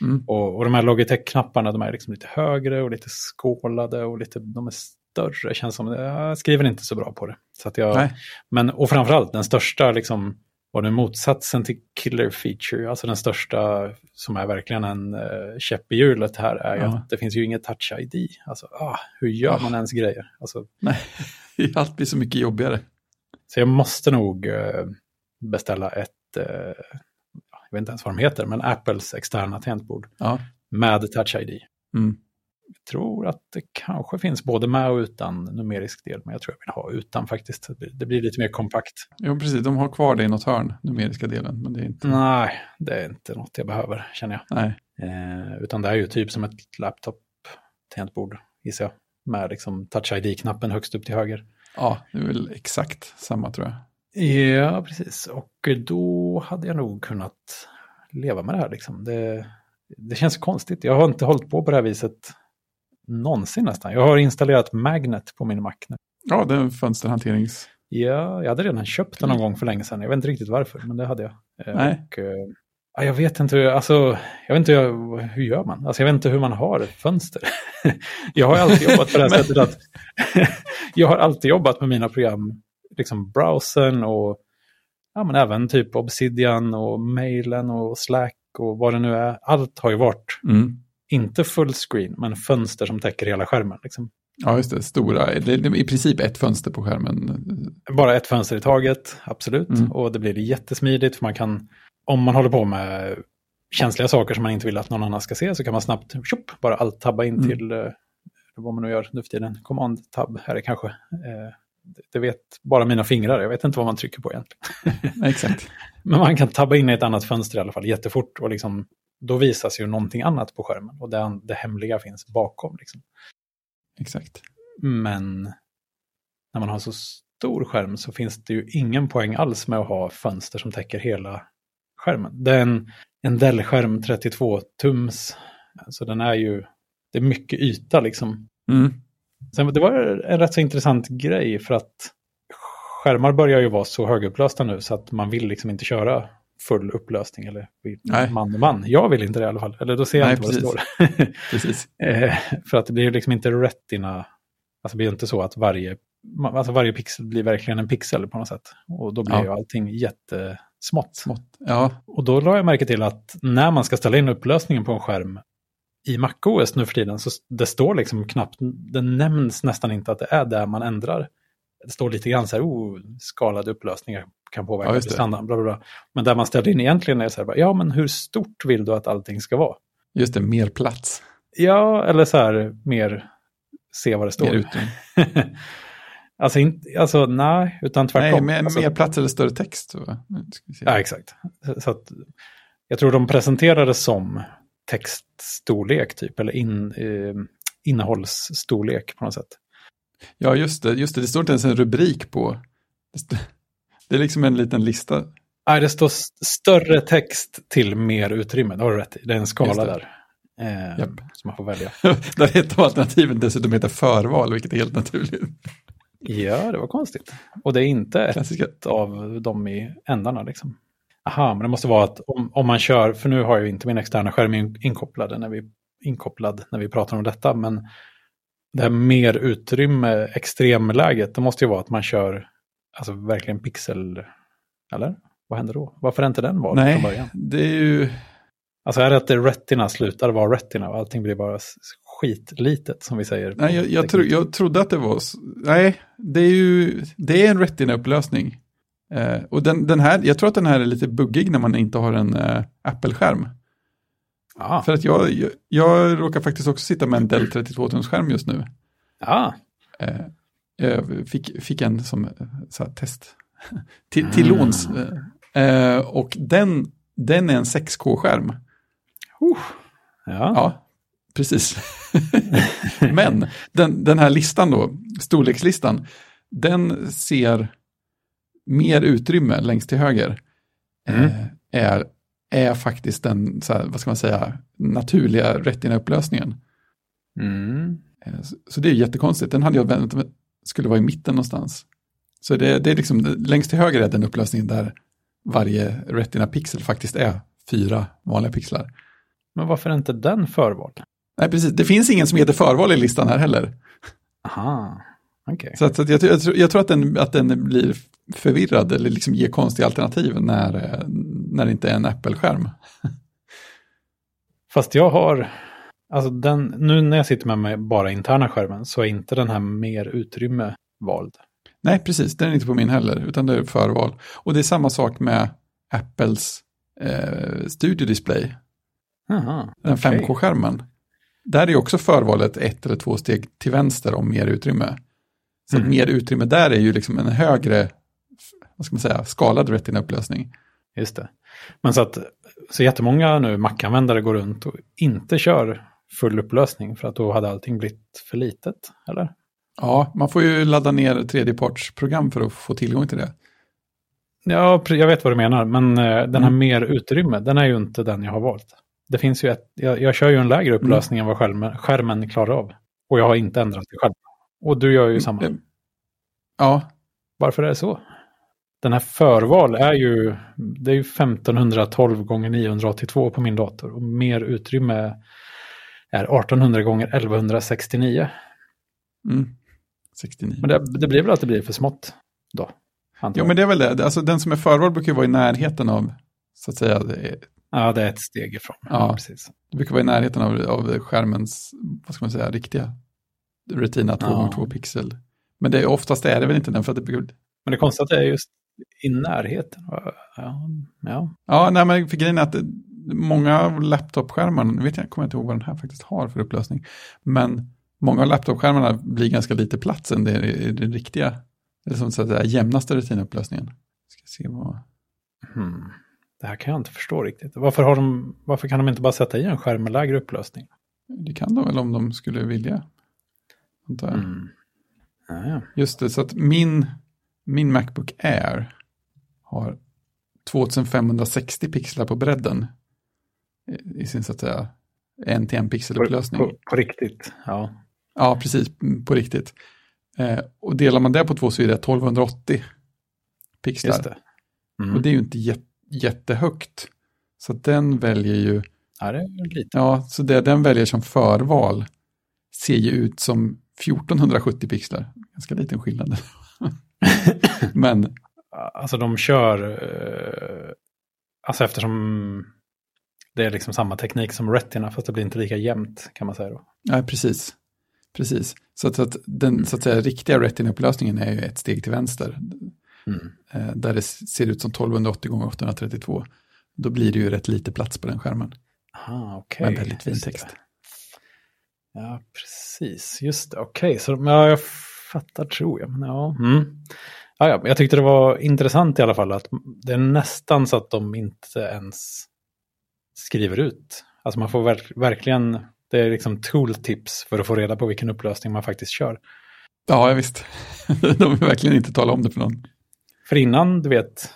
Mm. Och, och de här Logitech-knapparna, de är liksom lite högre och lite skålade och lite, de är större. Känns som, jag skriver inte så bra på det. Så att jag, men, och framförallt den största, liksom, var det motsatsen till killer feature, alltså den största som är verkligen en uh, käpp i hjulet här är ja. att det finns ju inget touch-ID. Alltså, ah, hur gör man ens grejer? Alltså, Nej, allt blir så mycket jobbigare. Så jag måste nog uh, beställa ett, uh, jag vet inte ens vad de heter, men Apples externa tangentbord ja. med touch-ID. Mm. Tror att det kanske finns både med och utan numerisk del, men jag tror jag vill ha utan faktiskt. Det blir lite mer kompakt. Jo, precis. De har kvar det i något hörn, numeriska delen. Men det är inte... Nej, det är inte något jag behöver, känner jag. Nej. Eh, utan det är ju typ som ett laptop-tangentbord, gissar jag. Med liksom touch ID-knappen högst upp till höger. Ja, det är väl exakt samma tror jag. Ja, precis. Och då hade jag nog kunnat leva med det här. Liksom. Det, det känns konstigt. Jag har inte hållit på på det här viset någonsin nästan. Jag har installerat Magnet på min Mac nu. Ja, det är en fönsterhanterings... Ja, jag hade redan köpt den någon gång för länge sedan. Jag vet inte riktigt varför, men det hade jag. Eh, Nej. Och, uh, jag vet inte, alltså, jag vet inte hur gör man? Alltså, jag vet inte hur man har fönster. jag har alltid jobbat på det här sättet att jag har alltid jobbat med mina program, liksom browsern och ja, men även typ Obsidian och mailen och Slack och vad det nu är. Allt har ju varit mm inte fullscreen, men fönster som täcker hela skärmen. Liksom. Ja, just det. Stora, det är i princip ett fönster på skärmen. Bara ett fönster i taget, absolut. Mm. Och det blir jättesmidigt, för man kan, om man håller på med känsliga saker som man inte vill att någon annan ska se, så kan man snabbt tjup, bara alt-tabba in mm. till eh, vad man nu gör nu för tiden. Command-tab är det kanske. Eh, det vet bara mina fingrar, jag vet inte vad man trycker på egentligen. Exakt. Men man kan tabba in i ett annat fönster i alla fall jättefort och liksom då visas ju någonting annat på skärmen och det, det hemliga finns bakom. Liksom. Exakt. Men när man har så stor skärm så finns det ju ingen poäng alls med att ha fönster som täcker hela skärmen. Det är en, en Dell-skärm 32-tums, så den är ju, det är mycket yta liksom. Mm. Sen, det var en rätt så intressant grej för att skärmar börjar ju vara så högupplösta nu så att man vill liksom inte köra full upplösning eller Nej. man och man. Jag vill inte det i alla fall, eller då ser jag Nej, inte precis. vad det står. precis. Eh, för att det blir liksom inte retina, alltså det blir inte så att varje, alltså varje pixel blir verkligen en pixel på något sätt. Och då blir ja. ju allting jättesmått. Smått. Ja. Och då la jag märke till att när man ska ställa in upplösningen på en skärm i MacOS nu för tiden så det står liksom knappt, det nämns nästan inte att det är där man ändrar det står lite grann så här, oh, skalade upplösningar kan påverka ja, prestandan, bla, bla, bla. Men där man ställer in egentligen är så här, ja men hur stort vill du att allting ska vara? Just det, mer plats. Ja, eller så här, mer se vad det står. Mer alltså, inte, alltså nej, utan tvärtom. Nej, mer, alltså, mer plats eller större text. Ja, exakt. Så att, jag tror de presenterade som textstorlek typ, eller in, eh, innehållsstorlek på något sätt. Ja, just det. Just det. Det står inte ens en rubrik på. Det är liksom en liten lista. Nej, det står större text till mer utrymme. Det har du rätt i. Det är en skala där. Eh, Japp. Som man får välja. där ett av alternativen dessutom heter förval, vilket är helt naturligt. Ja, det var konstigt. Och det är inte Klassiska. ett av dem i ändarna. Liksom. Aha, men det måste vara att om, om man kör, för nu har jag inte min externa skärm inkopplad när vi, inkopplad när vi pratar om detta, men det här mer utrymme, extremläget, det måste ju vara att man kör alltså verkligen pixel, eller? Vad händer då? Varför är inte den vald från början? det är ju... Alltså är det att det retina slutar vara retina och allting blir bara skitlitet som vi säger? Nej, jag, jag, tro, jag trodde att det var... Nej, det är ju... Det är en retina-upplösning. Eh, och den, den här, jag tror att den här är lite buggig när man inte har en eh, Apple-skärm. Ah. För att jag, jag, jag råkar faktiskt också sitta med en Dell 32-tumsskärm just nu. Ah. Eh, fick, fick en som eh, så här, test till, till mm. låns. Eh, och den, den är en 6K-skärm. Uh. Ja. ja, precis. Men den, den här listan då, storlekslistan, den ser mer utrymme längst till höger. Mm. Eh, är är faktiskt den, så här, vad ska man säga, naturliga Retina-upplösningen. Mm. Eh, så, så, det är jättekonstigt. Den hade jag väntat skulle vara i mitten någonstans. Så det, det är liksom, längst till höger är den upplösningen där varje Retina-pixel faktiskt är fyra vanliga pixlar. Men varför är inte den förval? Nej, precis. Det finns ingen som heter förval i listan här heller. Aha, okej. Okay. Så, att, så att jag, jag, tror, jag, tror att den, att den blir förvirrad eller liksom ger konstiga alternativ när, när det inte är en Apple-skärm. Fast jag har, alltså den, nu när jag sitter med mig bara interna skärmen så är inte den här mer utrymme vald. Nej, precis, den är inte på min heller, utan det är förval. Och det är samma sak med Apples eh, Studio Display. Aha, den okay. 5K-skärmen. Där är också förvalet ett eller två steg till vänster om mer utrymme. Så mm. mer utrymme där är ju liksom en högre, vad ska man säga, skalad retina-upplösning. Just det. Men så att så jättemånga nu Mac-användare går runt och inte kör full upplösning för att då hade allting blivit för litet, eller? Ja, man får ju ladda ner tredjepartsprogram för att få tillgång till det. Ja, jag vet vad du menar, men eh, den här mm. mer utrymme, den är ju inte den jag har valt. Det finns ju ett, jag, jag kör ju en lägre mm. upplösning mm. än vad skärmen, skärmen klarar av. Och jag har inte ändrat det själv. Och du gör ju mm, samma. Ja. Varför är det så? Den här förval är ju, det är ju 1512 gånger 982 på min dator. Och mer utrymme är 1800 gånger 1169. Mm. 69. Men det, det blir väl att det blir för smått då? Jo, men det är väl det. Alltså, den som är förvald brukar vara i närheten av, så att säga. Det Ja, det är ett steg ifrån. Ja, precis. Det brukar vara i närheten av, av skärmens, vad ska man säga, riktiga Retina 2x2 ja. pixel. Men det är, oftast är det väl inte den för att det brukar... Men det konstiga är just i närheten. Ja, ja. ja nej, men för grejen är att många laptopskärmar, nu vet jag, kommer jag inte ihåg vad den här faktiskt har för upplösning, men många av laptopskärmarna blir ganska lite plats än det är den riktiga, eller som så att säga, jämnaste rutinupplösningen. Ska se vad... Hmm. Det här kan jag inte förstå riktigt. Varför, har de, varför kan de inte bara sätta i en skärm med lägre upplösning? Det kan de väl om de skulle vilja. Mm. Just det, så att min, min Macbook Air har 2560 pixlar på bredden i sin så att säga en till en pixelupplösning. På, på, på, riktigt, ja. Ja, precis, på riktigt. Eh, och delar man det på två så är det 1280 pixlar. Det. Mm. Och det är ju inte jätte, jättehögt. Så den väljer ju... Ja, det är lite. Ja, så det den väljer som förval ser ju ut som 1470 pixlar. Ganska liten skillnad. Men... Alltså de kör... Eh, alltså eftersom det är liksom samma teknik som Retina, fast det blir inte lika jämnt kan man säga då. Nej, precis. Precis. Så att, så att den så att säga, riktiga Retina-upplösningen är ju ett steg till vänster. Mm. Eh, där det ser ut som 1280 gånger 832. Då blir det ju rätt lite plats på den skärmen. Aha, okay. Men väldigt fin text. Ja, precis. Just det. Okej, okay. så ja, jag fattar tror jag. Men ja. Mm. Ja, ja, jag tyckte det var intressant i alla fall att det är nästan så att de inte ens skriver ut. Alltså man får verk verkligen, det är liksom tooltips för att få reda på vilken upplösning man faktiskt kör. Ja, visst. de vill verkligen inte tala om det för någon. För innan, du vet,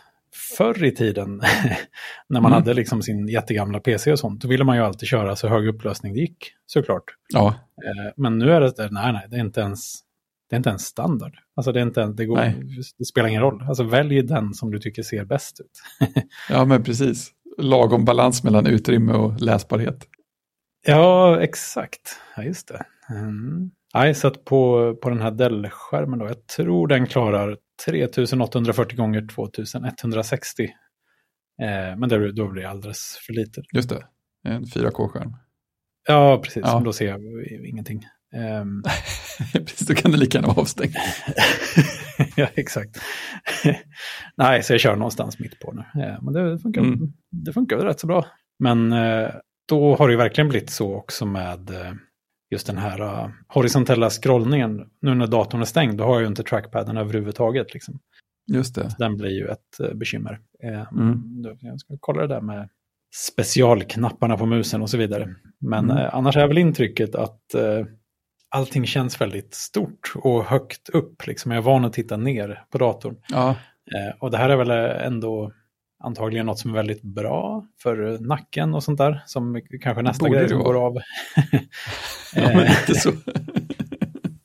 förr i tiden, när man mm. hade liksom sin jättegamla PC och sånt, då ville man ju alltid köra så hög upplösning det gick, såklart. Ja. Eh, men nu är det, nej, nej, det är inte ens, det är inte ens standard. Alltså det, är inte, det, går, det spelar ingen roll. Alltså välj den som du tycker ser bäst ut. ja, men precis. Lagom balans mellan utrymme och läsbarhet. Ja, exakt. Ja, just det. Mm. Nej, så att på, på den här Dell-skärmen då, jag tror den klarar 3840 gånger 2160. Eh, men det, då blir det alldeles för lite. Just det, en 4K-skärm. Ja, precis. Ja. Då ser jag ingenting. Um... precis, då kan det lika gärna vara avstängt. ja, exakt. Nej, så jag kör någonstans mitt på nu. Ja, men det funkar, mm. det funkar rätt så bra. Men eh, då har det verkligen blivit så också med eh, just den här uh, horisontella scrollningen. Nu när datorn är stängd, då har jag ju inte trackpaden överhuvudtaget. Liksom. Just det. Så den blir ju ett uh, bekymmer. Uh, mm. då, jag ska kolla det där med specialknapparna på musen och så vidare. Men mm. annars är väl intrycket att allting känns väldigt stort och högt upp. Liksom. Jag är van att titta ner på datorn. Ja. och det här är väl ändå antagligen något som är väldigt bra för nacken och sånt där. Som kanske nästa grej som går av.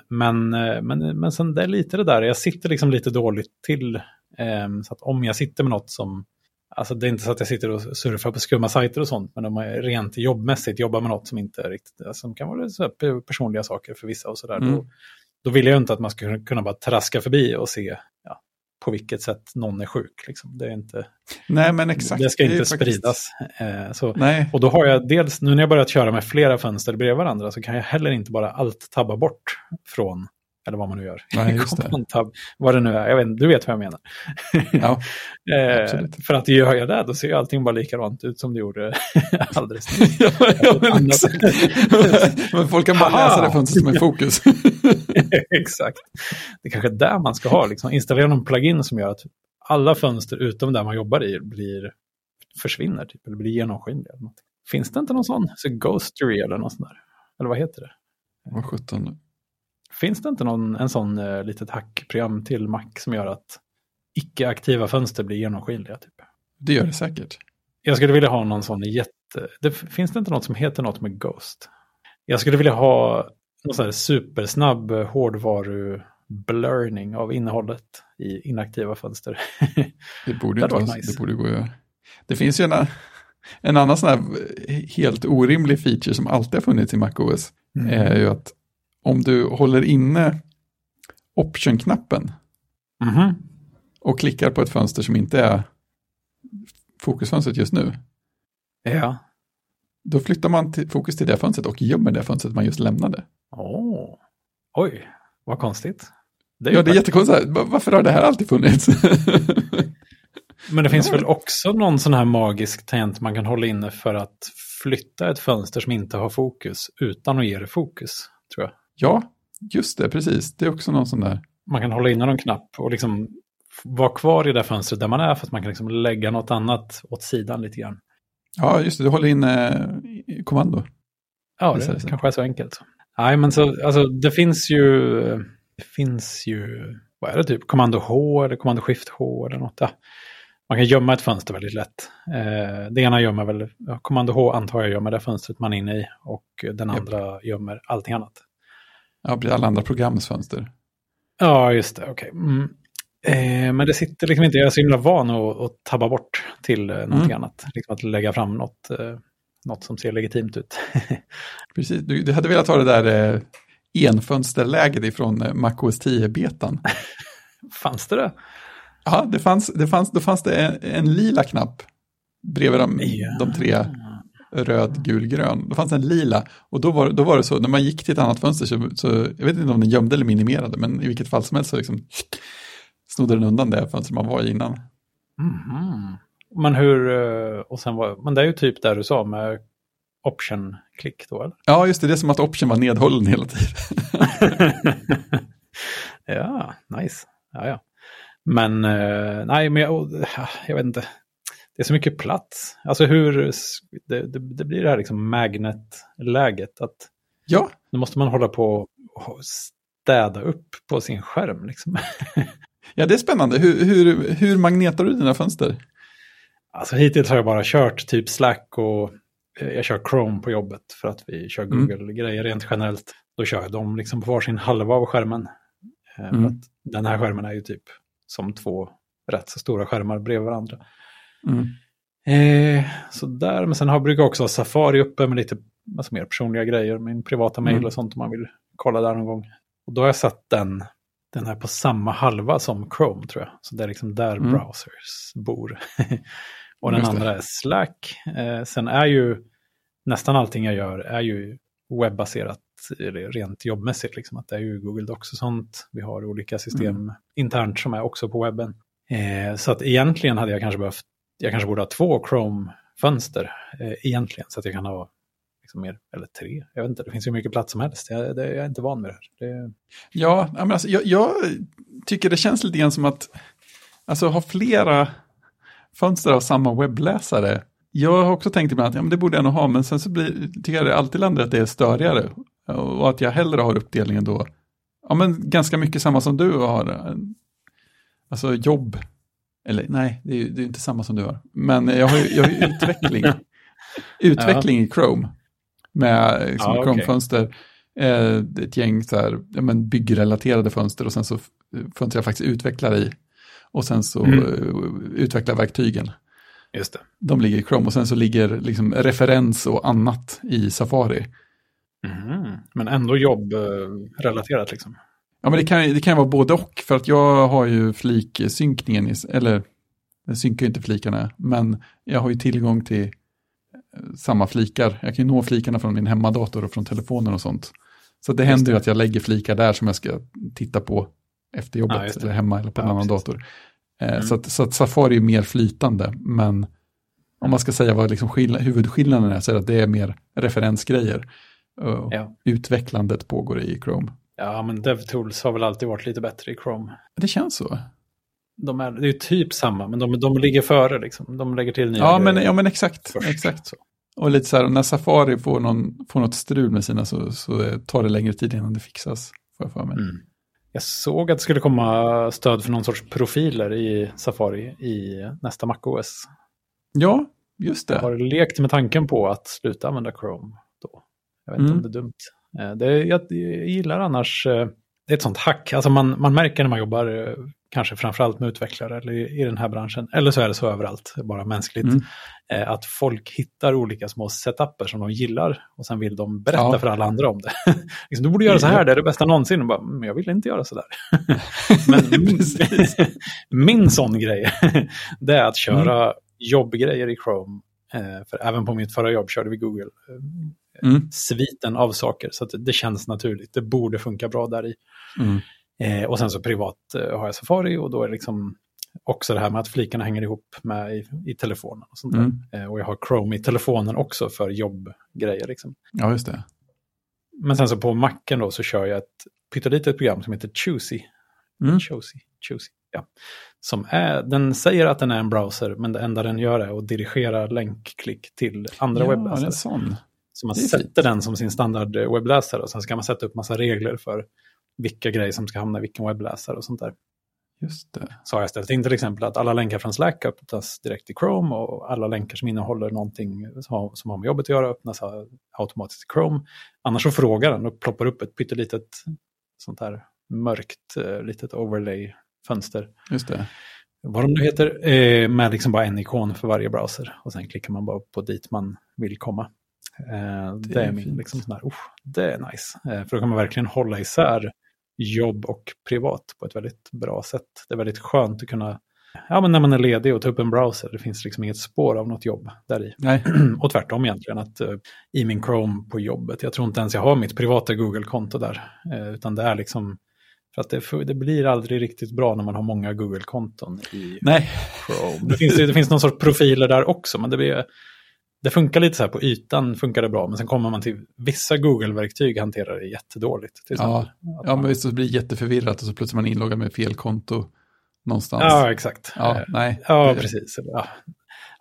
men, men, men sen det är lite det där, jag sitter liksom lite dåligt till. Um, så att om jag sitter med något som, alltså det är inte så att jag sitter och surfar på skumma sajter och sånt, men om jag rent jobbmässigt jobbar med något som inte är riktigt, som kan vara så personliga saker för vissa och sådär, mm. då, då vill jag inte att man ska kunna bara traska förbi och se ja, på vilket sätt någon är sjuk. Liksom. Det, är inte, Nej, men exakt. det ska inte det spridas. Eh, så, Nej. Och då har jag dels, nu när jag börjat köra med flera fönster bredvid varandra så kan jag heller inte bara allt tabba bort från eller vad man nu gör. Nej, just det. Tab, vad det nu är, jag vet, du vet vad jag menar. Ja, eh, för att gör jag det, då ser ju allting bara likadant ut som det gjorde alldeles nyss. ja, ja, men, men folk kan bara läsa det fönstret som är fokus. exakt. Det är kanske är där man ska ha, liksom, installera någon plugin som gör att alla fönster utom där man jobbar i blir, försvinner, typ, eller blir genomskinliga. Finns det inte någon sån? Så Ghostery eller något sånt där? Eller vad heter det? Vad sjutton. Finns det inte någon, en sån uh, litet hackprogram till Mac som gör att icke-aktiva fönster blir genomskinliga? Typ? Det gör det säkert. Jag skulle vilja ha någon sån jätte... Det, finns det inte något som heter något med Ghost? Jag skulle vilja ha någon sån här supersnabb hårdvaru-blurning av innehållet i inaktiva fönster. det borde inte nice. det borde gå att göra. Det finns ju en, en annan sån här helt orimlig feature som alltid har funnits i MacOS. Mm. är ju att om du håller inne option-knappen mm -hmm. och klickar på ett fönster som inte är fokusfönstret just nu. Ja. Då flyttar man till, fokus till det fönstret och gömmer det fönstret man just lämnade. Oh. Oj, vad konstigt. Det ja, det är jättekonstigt. Varför har det här alltid funnits? Men det finns väl också någon sån här magisk tangent man kan hålla inne för att flytta ett fönster som inte har fokus utan att ge det fokus, tror jag. Ja, just det, precis. Det är också någon sån där. Man kan hålla inne någon knapp och liksom vara kvar i det fönstret där man är för att man kan liksom lägga något annat åt sidan lite grann. Ja, just det. Du håller in eh, kommando. Ja, det, det kanske är så enkelt. Nej, men så, alltså, det finns ju, det finns ju, vad är det typ, kommando H eller kommando Shift H eller något. Ja. Man kan gömma ett fönster väldigt lätt. Eh, det ena gömmer väl, kommando H antar jag gömmer det fönstret man är inne i och den andra yep. gömmer allting annat. Ja, blir alla andra programsfönster. Ja, just det, okej. Okay. Mm. Eh, men det sitter liksom inte, jag är så himla van att, att tabba bort till eh, någonting mm. annat. Liksom att lägga fram något, eh, något som ser legitimt ut. Precis, du, du, hade velat ha det där eh, enfönsterläget ifrån eh, MacOS 10-betan. fanns det det? Ja, det fanns, det fanns, då fanns det en, en lila knapp bredvid de, ja. de tre röd, gul, grön. Då fanns det en lila. Och då var, då var det så, när man gick till ett annat fönster så, så jag vet inte om den gömde eller minimerade, men i vilket fall som helst så liksom snodde den undan det fönster man var i innan. Mm. Men hur, eh, och sen var, men det är ju typ där du sa med option-klick då eller? Ja, just det, det är som att option var nedhållen hela tiden. ja, nice. Ja, ja. Men eh, nej, men jag, jag vet inte. Det är så mycket plats. Alltså hur, det, det, det blir det här liksom magnet-läget. Att ja. Nu måste man hålla på och städa upp på sin skärm. Liksom. ja, det är spännande. Hur, hur, hur magnetar du dina fönster? Alltså hittills har jag bara kört typ Slack och eh, jag kör Chrome på jobbet för att vi kör mm. Google-grejer rent generellt. Då kör jag dem liksom på varsin halva av skärmen. Eh, mm. den här skärmen är ju typ som två rätt så stora skärmar bredvid varandra. Mm. Eh, så där, men sen har, brukar jag också ha Safari uppe med lite alltså mer personliga grejer, min privata mail mm. och sånt om man vill kolla där någon gång. Och då har jag satt den, den här på samma halva som Chrome tror jag. Så det är liksom där mm. browsers bor. och den andra är Slack. Eh, sen är ju nästan allting jag gör är ju webbaserat rent jobbmässigt. Liksom, att det är ju Google Docs och sånt. Vi har olika system mm. internt som är också på webben. Eh, så att egentligen hade jag kanske behövt, jag kanske borde ha två Chrome-fönster eh, egentligen. Så att jag kan ha liksom mer, eller tre, jag vet inte, det finns ju mycket plats som helst. Jag, det, jag är inte van med det här. Det... Ja, men alltså, jag, jag, tycker det känns lite grann som att alltså, ha flera fönster av samma webbläsare. Jag har också tänkt ibland att ja, men det borde jag nog ha, men sen så blir, tycker jag det alltid landar att det är störigare. Och att jag hellre har uppdelningen då, ja men ganska mycket samma som du har. Eh, alltså jobb eller nej, det är, det är inte samma som du har. Men jag har ju, jag har ju utveckling, utveckling ja. i Chrome. Med liksom, ja, Chrome-fönster. Eh, ett gäng så här, ja, men byggrelaterade fönster och sen så fönster jag faktiskt utvecklar i. Och sen så mm. uh, utvecklar verktygen. Just det. De ligger i Chrome och sen så ligger liksom referens och annat i Safari. Mm. Men ändå jobbrelaterat liksom? Ja, men det kan, det kan vara både och. För att jag har ju fliksynkningen, eller jag synkar ju inte flikarna, men jag har ju tillgång till eh, samma flikar. Jag kan ju nå flikarna från min hemmadator och från telefonen och sånt. Så det händer ju att jag lägger flikar där som jag ska titta på efter jobbet ja, eller hemma eller på ja, en annan precis. dator. Eh, mm. Så, att, så att Safari är mer flytande, men om man ska säga vad liksom huvudskillnaden är så är det att det är mer referensgrejer. Ja. Utvecklandet pågår i Chrome. Ja, men DevTools har väl alltid varit lite bättre i Chrome. Det känns så. De är, det är typ samma, men de, de ligger före liksom. De lägger till nya ja, men, ja, men exakt. Först, exakt. Så. Och lite så här, när Safari får, någon, får något strul med sina så, så tar det längre tid innan det fixas. Får jag, för mig. Mm. jag såg att det skulle komma stöd för någon sorts profiler i Safari i nästa MacOS. Ja, just det. Jag har lekt med tanken på att sluta använda Chrome då. Jag vet inte mm. om det är dumt. Eh, det, jag, jag gillar annars, eh, det är ett sånt hack. Alltså man, man märker när man jobbar, eh, kanske framförallt med utvecklare eller i, i den här branschen, eller så är det så överallt, bara mänskligt, mm. att folk hittar olika små setuper som de gillar och sen vill de berätta ja. för alla andra om det. liksom, du borde göra så här, det är det bästa någonsin. Och bara, men jag vill inte göra så där. men min, min sån grej, det är att köra mm. jobbgrejer i Chrome. För även på mitt förra jobb körde vi Google mm. sviten av saker. Så det känns naturligt. Det borde funka bra där i. Mm. Eh, och sen så privat eh, har jag Safari och då är det liksom också det här med att flikarna hänger ihop med i, i telefonen. Och, sånt mm. eh, och jag har Chrome i telefonen också för jobbgrejer. Liksom. Ja, just det. Men sen så på Macen då så kör jag ett pyttelitet program som heter Choosy. Mm. Choosy, Choosy, ja. Som är, den säger att den är en browser, men det enda den gör är att dirigera länkklick till andra ja, webbläsare. Är sån. Så man sätter den som sin standard webbläsare och sen ska man sätta upp massa regler för vilka grejer som ska hamna i vilken webbläsare och sånt där. Just det. Så har jag ställt in till exempel att alla länkar från Slack öppnas direkt i Chrome och alla länkar som innehåller någonting som har, som har med jobbet att göra öppnas automatiskt i Chrome. Annars så frågar den och ploppar upp ett pyttelitet sånt här mörkt eh, litet overlay-fönster. Just det. Vad de nu heter, eh, med liksom bara en ikon för varje browser. Och sen klickar man bara på dit man vill komma. Eh, det, det, är min, liksom sån här, oh, det är nice. Eh, för då kan man verkligen hålla isär jobb och privat på ett väldigt bra sätt. Det är väldigt skönt att kunna, ja men när man är ledig och ta upp en browser, det finns liksom inget spår av något jobb där i. Nej. och tvärtom egentligen, att uh, i min Chrome på jobbet, jag tror inte ens jag har mitt privata Google-konto där, uh, utan det är liksom, för att det, det, blir aldrig riktigt bra när man har många Google-konton i Nej. Chrome. Det finns, det finns någon sorts profiler där också, men det blir det funkar lite så här på ytan, funkar det bra, men sen kommer man till vissa Google-verktyg hanterar det jättedåligt. ja, ja men visst, det blir jätteförvirrat och så plötsligt man inloggad med fel konto någonstans. Ja, exakt. Ja, eh, nej, ja det... precis. Ja.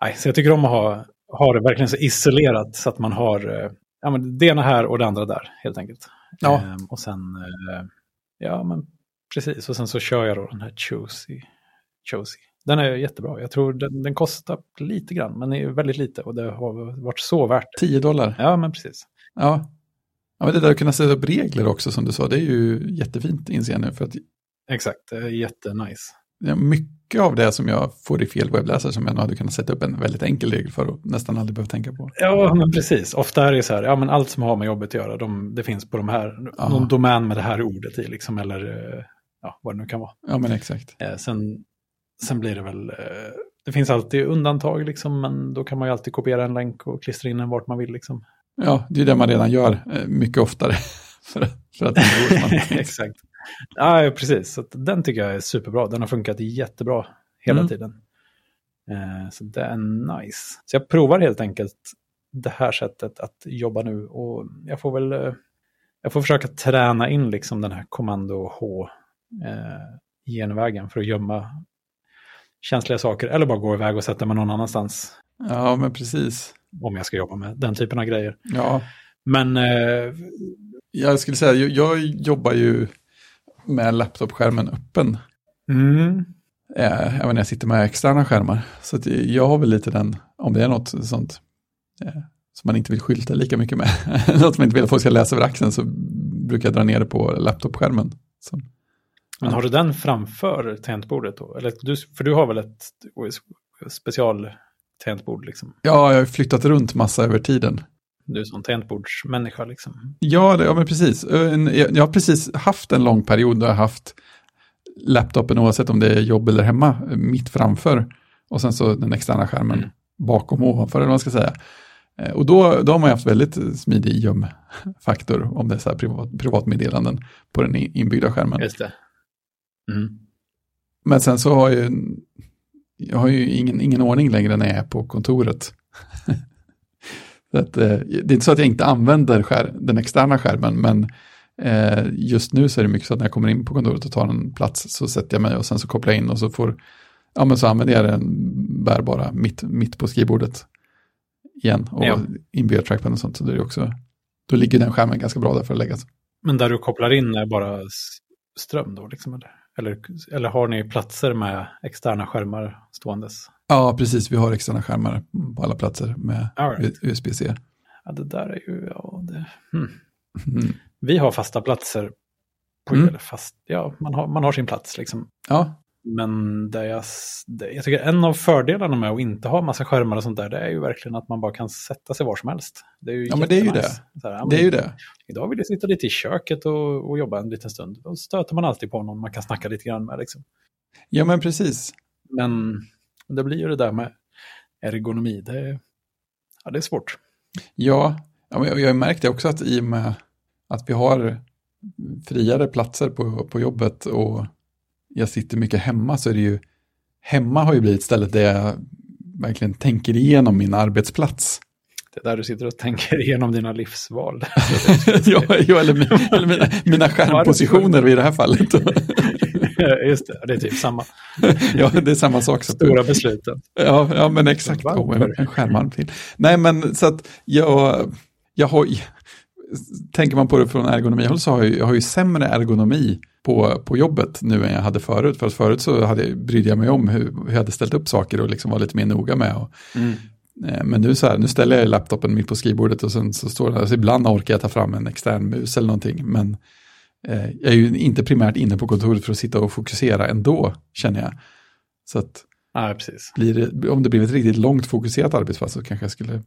Nej, så jag tycker om att ha, ha det verkligen så isolerat så att man har eh, ja, men det ena här och det andra där, helt enkelt. Ja. Ehm, och sen, eh, ja men precis, och sen så kör jag då den här Chosy. Chosy. Den är jättebra. Jag tror den, den kostar lite grann, men är väldigt lite och det har varit så värt. 10 dollar? Ja, men precis. Ja. ja men det där att kunna sätta upp regler också som du sa, det är ju jättefint inser jag nu. För att... Exakt, det är jättenice. Ja, mycket av det som jag får i fel webbläsare som jag nog hade kunnat sätta upp en väldigt enkel regel för och nästan aldrig behöva tänka på. Ja, men precis. Ofta är det så här, ja men allt som har med jobbet att göra, de, det finns på de här, ja. någon domän med det här ordet i liksom, eller eh, ja, vad det nu kan vara. Ja, men exakt. Eh, sen Sen blir det väl, eh, det finns alltid undantag liksom, men då kan man ju alltid kopiera en länk och klistra in den vart man vill liksom. Ja, det är det man redan gör eh, mycket oftare. för, för att det Exakt. Ja, precis. Så den tycker jag är superbra. Den har funkat jättebra hela mm. tiden. Eh, så det är nice. Så jag provar helt enkelt det här sättet att jobba nu och jag får väl jag får försöka träna in liksom den här kommando H genvägen för att gömma känsliga saker eller bara gå iväg och sätta mig någon annanstans. Ja, men precis. Om jag ska jobba med den typen av grejer. Ja. Men... Eh, jag skulle säga, jag, jag jobbar ju med laptopskärmen öppen. Mm. eh, även när jag sitter med externa skärmar. Så jag har väl lite den, om det är något sånt eh, som man inte vill skylta lika mycket med, något man inte vill att folk ska läsa över axeln, så brukar jag dra ner det på laptopskärmen. Så. Men har du den framför tangentbordet då? Eller du, för du har väl ett special tangentbord liksom? Ja, jag har flyttat runt massa över tiden. Du är som tangentbordsmänniska liksom. Ja, det, ja, men precis. Jag har precis haft en lång period där jag haft laptopen, oavsett om det är jobb eller hemma, mitt framför. Och sen så den externa skärmen mm. bakom ovanför, eller vad man ska säga. Eh, och då, då har man haft väldigt smidig gömfaktor om det är så här privat, privatmeddelanden på den inbyggda skärmen. Just det. Mm. Men sen så har jag ju, jag har ju ingen, ingen ordning längre när jag är på kontoret. att, eh, det är inte så att jag inte använder skär, den externa skärmen, men eh, just nu så är det mycket så att när jag kommer in på kontoret och tar en plats så sätter jag mig och sen så kopplar jag in och så får, ja men så använder jag den bärbara mitt, mitt på skrivbordet igen och ja. inbyggd trackpad och sånt. Så det är också, då ligger den skärmen ganska bra där för att läggas. Men där du kopplar in är bara ström då liksom? Eller, eller, eller har ni platser med externa skärmar ståendes? Ja, precis. Vi har externa skärmar på alla platser med right. USB-C. Ja, det där är ju, ja, det, hmm. mm. Vi har fasta platser på mm. fast, ja, man har, man har sin plats liksom. Ja. Men det jag, det, jag tycker en av fördelarna med att inte ha massa skärmar och sånt där, det är ju verkligen att man bara kan sätta sig var som helst. Det är ju ja, men det är ju det. Här, ja, det är ju det. Idag vill jag sitta lite i köket och, och jobba en liten stund. Då stöter man alltid på någon man kan snacka lite grann med. Liksom. Ja, men precis. Men det blir ju det där med ergonomi. Det, ja, det är svårt. Ja, jag, jag märkte också att i och med att vi har friare platser på, på jobbet och jag sitter mycket hemma så är det ju, hemma har ju blivit stället där jag verkligen tänker igenom min arbetsplats. Det är där du sitter och tänker igenom dina livsval. ja, ja, eller, min, eller mina, mina skärmpositioner i det här fallet. Just det, det är typ samma. ja, det är samma sak. Stora besluten. Ja, ja men exakt. En, en skärmarm till. Nej, men så att jag, jag har, tänker man på det från ergonomihåll så har jag, jag har ju sämre ergonomi på, på jobbet nu än jag hade förut. För att förut så hade, jag, brydde jag mig om hur, hur jag hade ställt upp saker och liksom var lite mer noga med. Och, mm. eh, men nu, så här, nu ställer jag laptopen mitt på skrivbordet och sen så står det, alltså ibland orkar jag ta fram en extern mus eller någonting. Men eh, jag är ju inte primärt inne på kontoret för att sitta och fokusera ändå, känner jag. Så att ja, precis. Det, om det blir ett riktigt långt fokuserat arbetspass så kanske jag skulle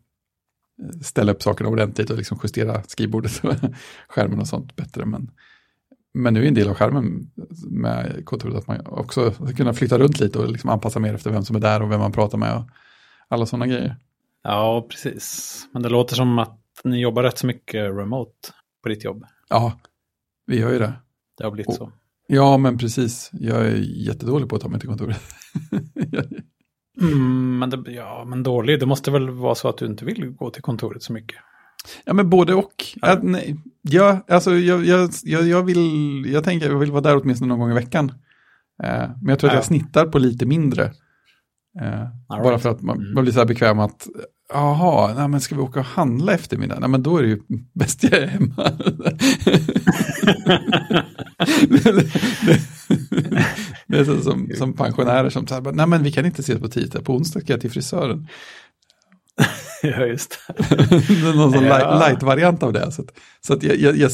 ställa upp sakerna ordentligt och liksom justera skrivbordet och skärmen och sånt bättre. Men, men nu är en del av skärmen med kontoret att man också ska kunna flytta runt lite och liksom anpassa mer efter vem som är där och vem man pratar med och alla sådana grejer. Ja, precis. Men det låter som att ni jobbar rätt så mycket remote på ditt jobb. Ja, vi gör ju det. Det har blivit och, så. Ja, men precis. Jag är jättedålig på att ta mig till kontoret. Mm, men, det, ja, men dålig, det måste väl vara så att du inte vill gå till kontoret så mycket. Ja, men både och. Ja. Nej, ja, alltså, jag, jag, jag, jag, vill, jag tänker jag vill vara där åtminstone någon gång i veckan. Eh, men jag tror att jag snittar på lite mindre. Eh, bara right. för att man, mm. man, blir så här bekväm att, jaha, nej, men ska vi åka och handla eftermiddag? Nej, men då är det ju bäst jag är hemma. det är så som, som pensionärer som säger, nej men vi kan inte ses på tisdag, på onsdag ska jag till frisören. ja, just det. Någon sån ja. light-variant av det. Så, att, så att jag, jag, jag,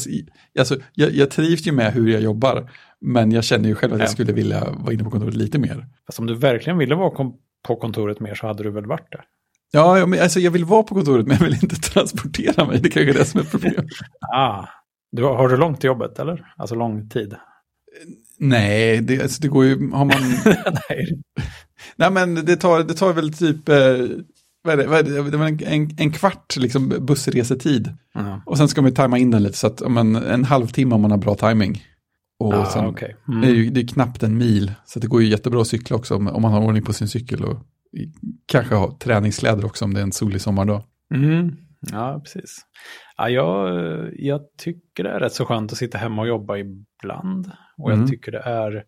alltså, jag, jag trivs ju med hur jag jobbar, men jag känner ju själv att jag skulle vilja vara inne på kontoret lite mer. Fast om du verkligen ville vara på kontoret mer så hade du väl varit där? Ja, men, alltså, jag vill vara på kontoret men jag vill inte transportera mig. Det kanske är det som är problemet. ah, du, har du långt till jobbet eller? Alltså lång tid? Nej, det, alltså, det går ju, har man... Nej. Nej, men det tar, det tar väl typ, eh, vad är det, vad är det, var en, en, kvart liksom, bussresetid. Mm. Och sen ska man tajma in den lite, så att om en, en halvtimme om man har bra timing. Och ah, sen, okay. mm. det, är ju, det är knappt en mil, så det går ju jättebra att cykla också om, om man har ordning på sin cykel. Och kanske ha träningskläder också om det är en solig sommardag. Mm. Ja, precis. Ja, jag, jag tycker det är rätt så skönt att sitta hemma och jobba ibland. Och mm. jag tycker det är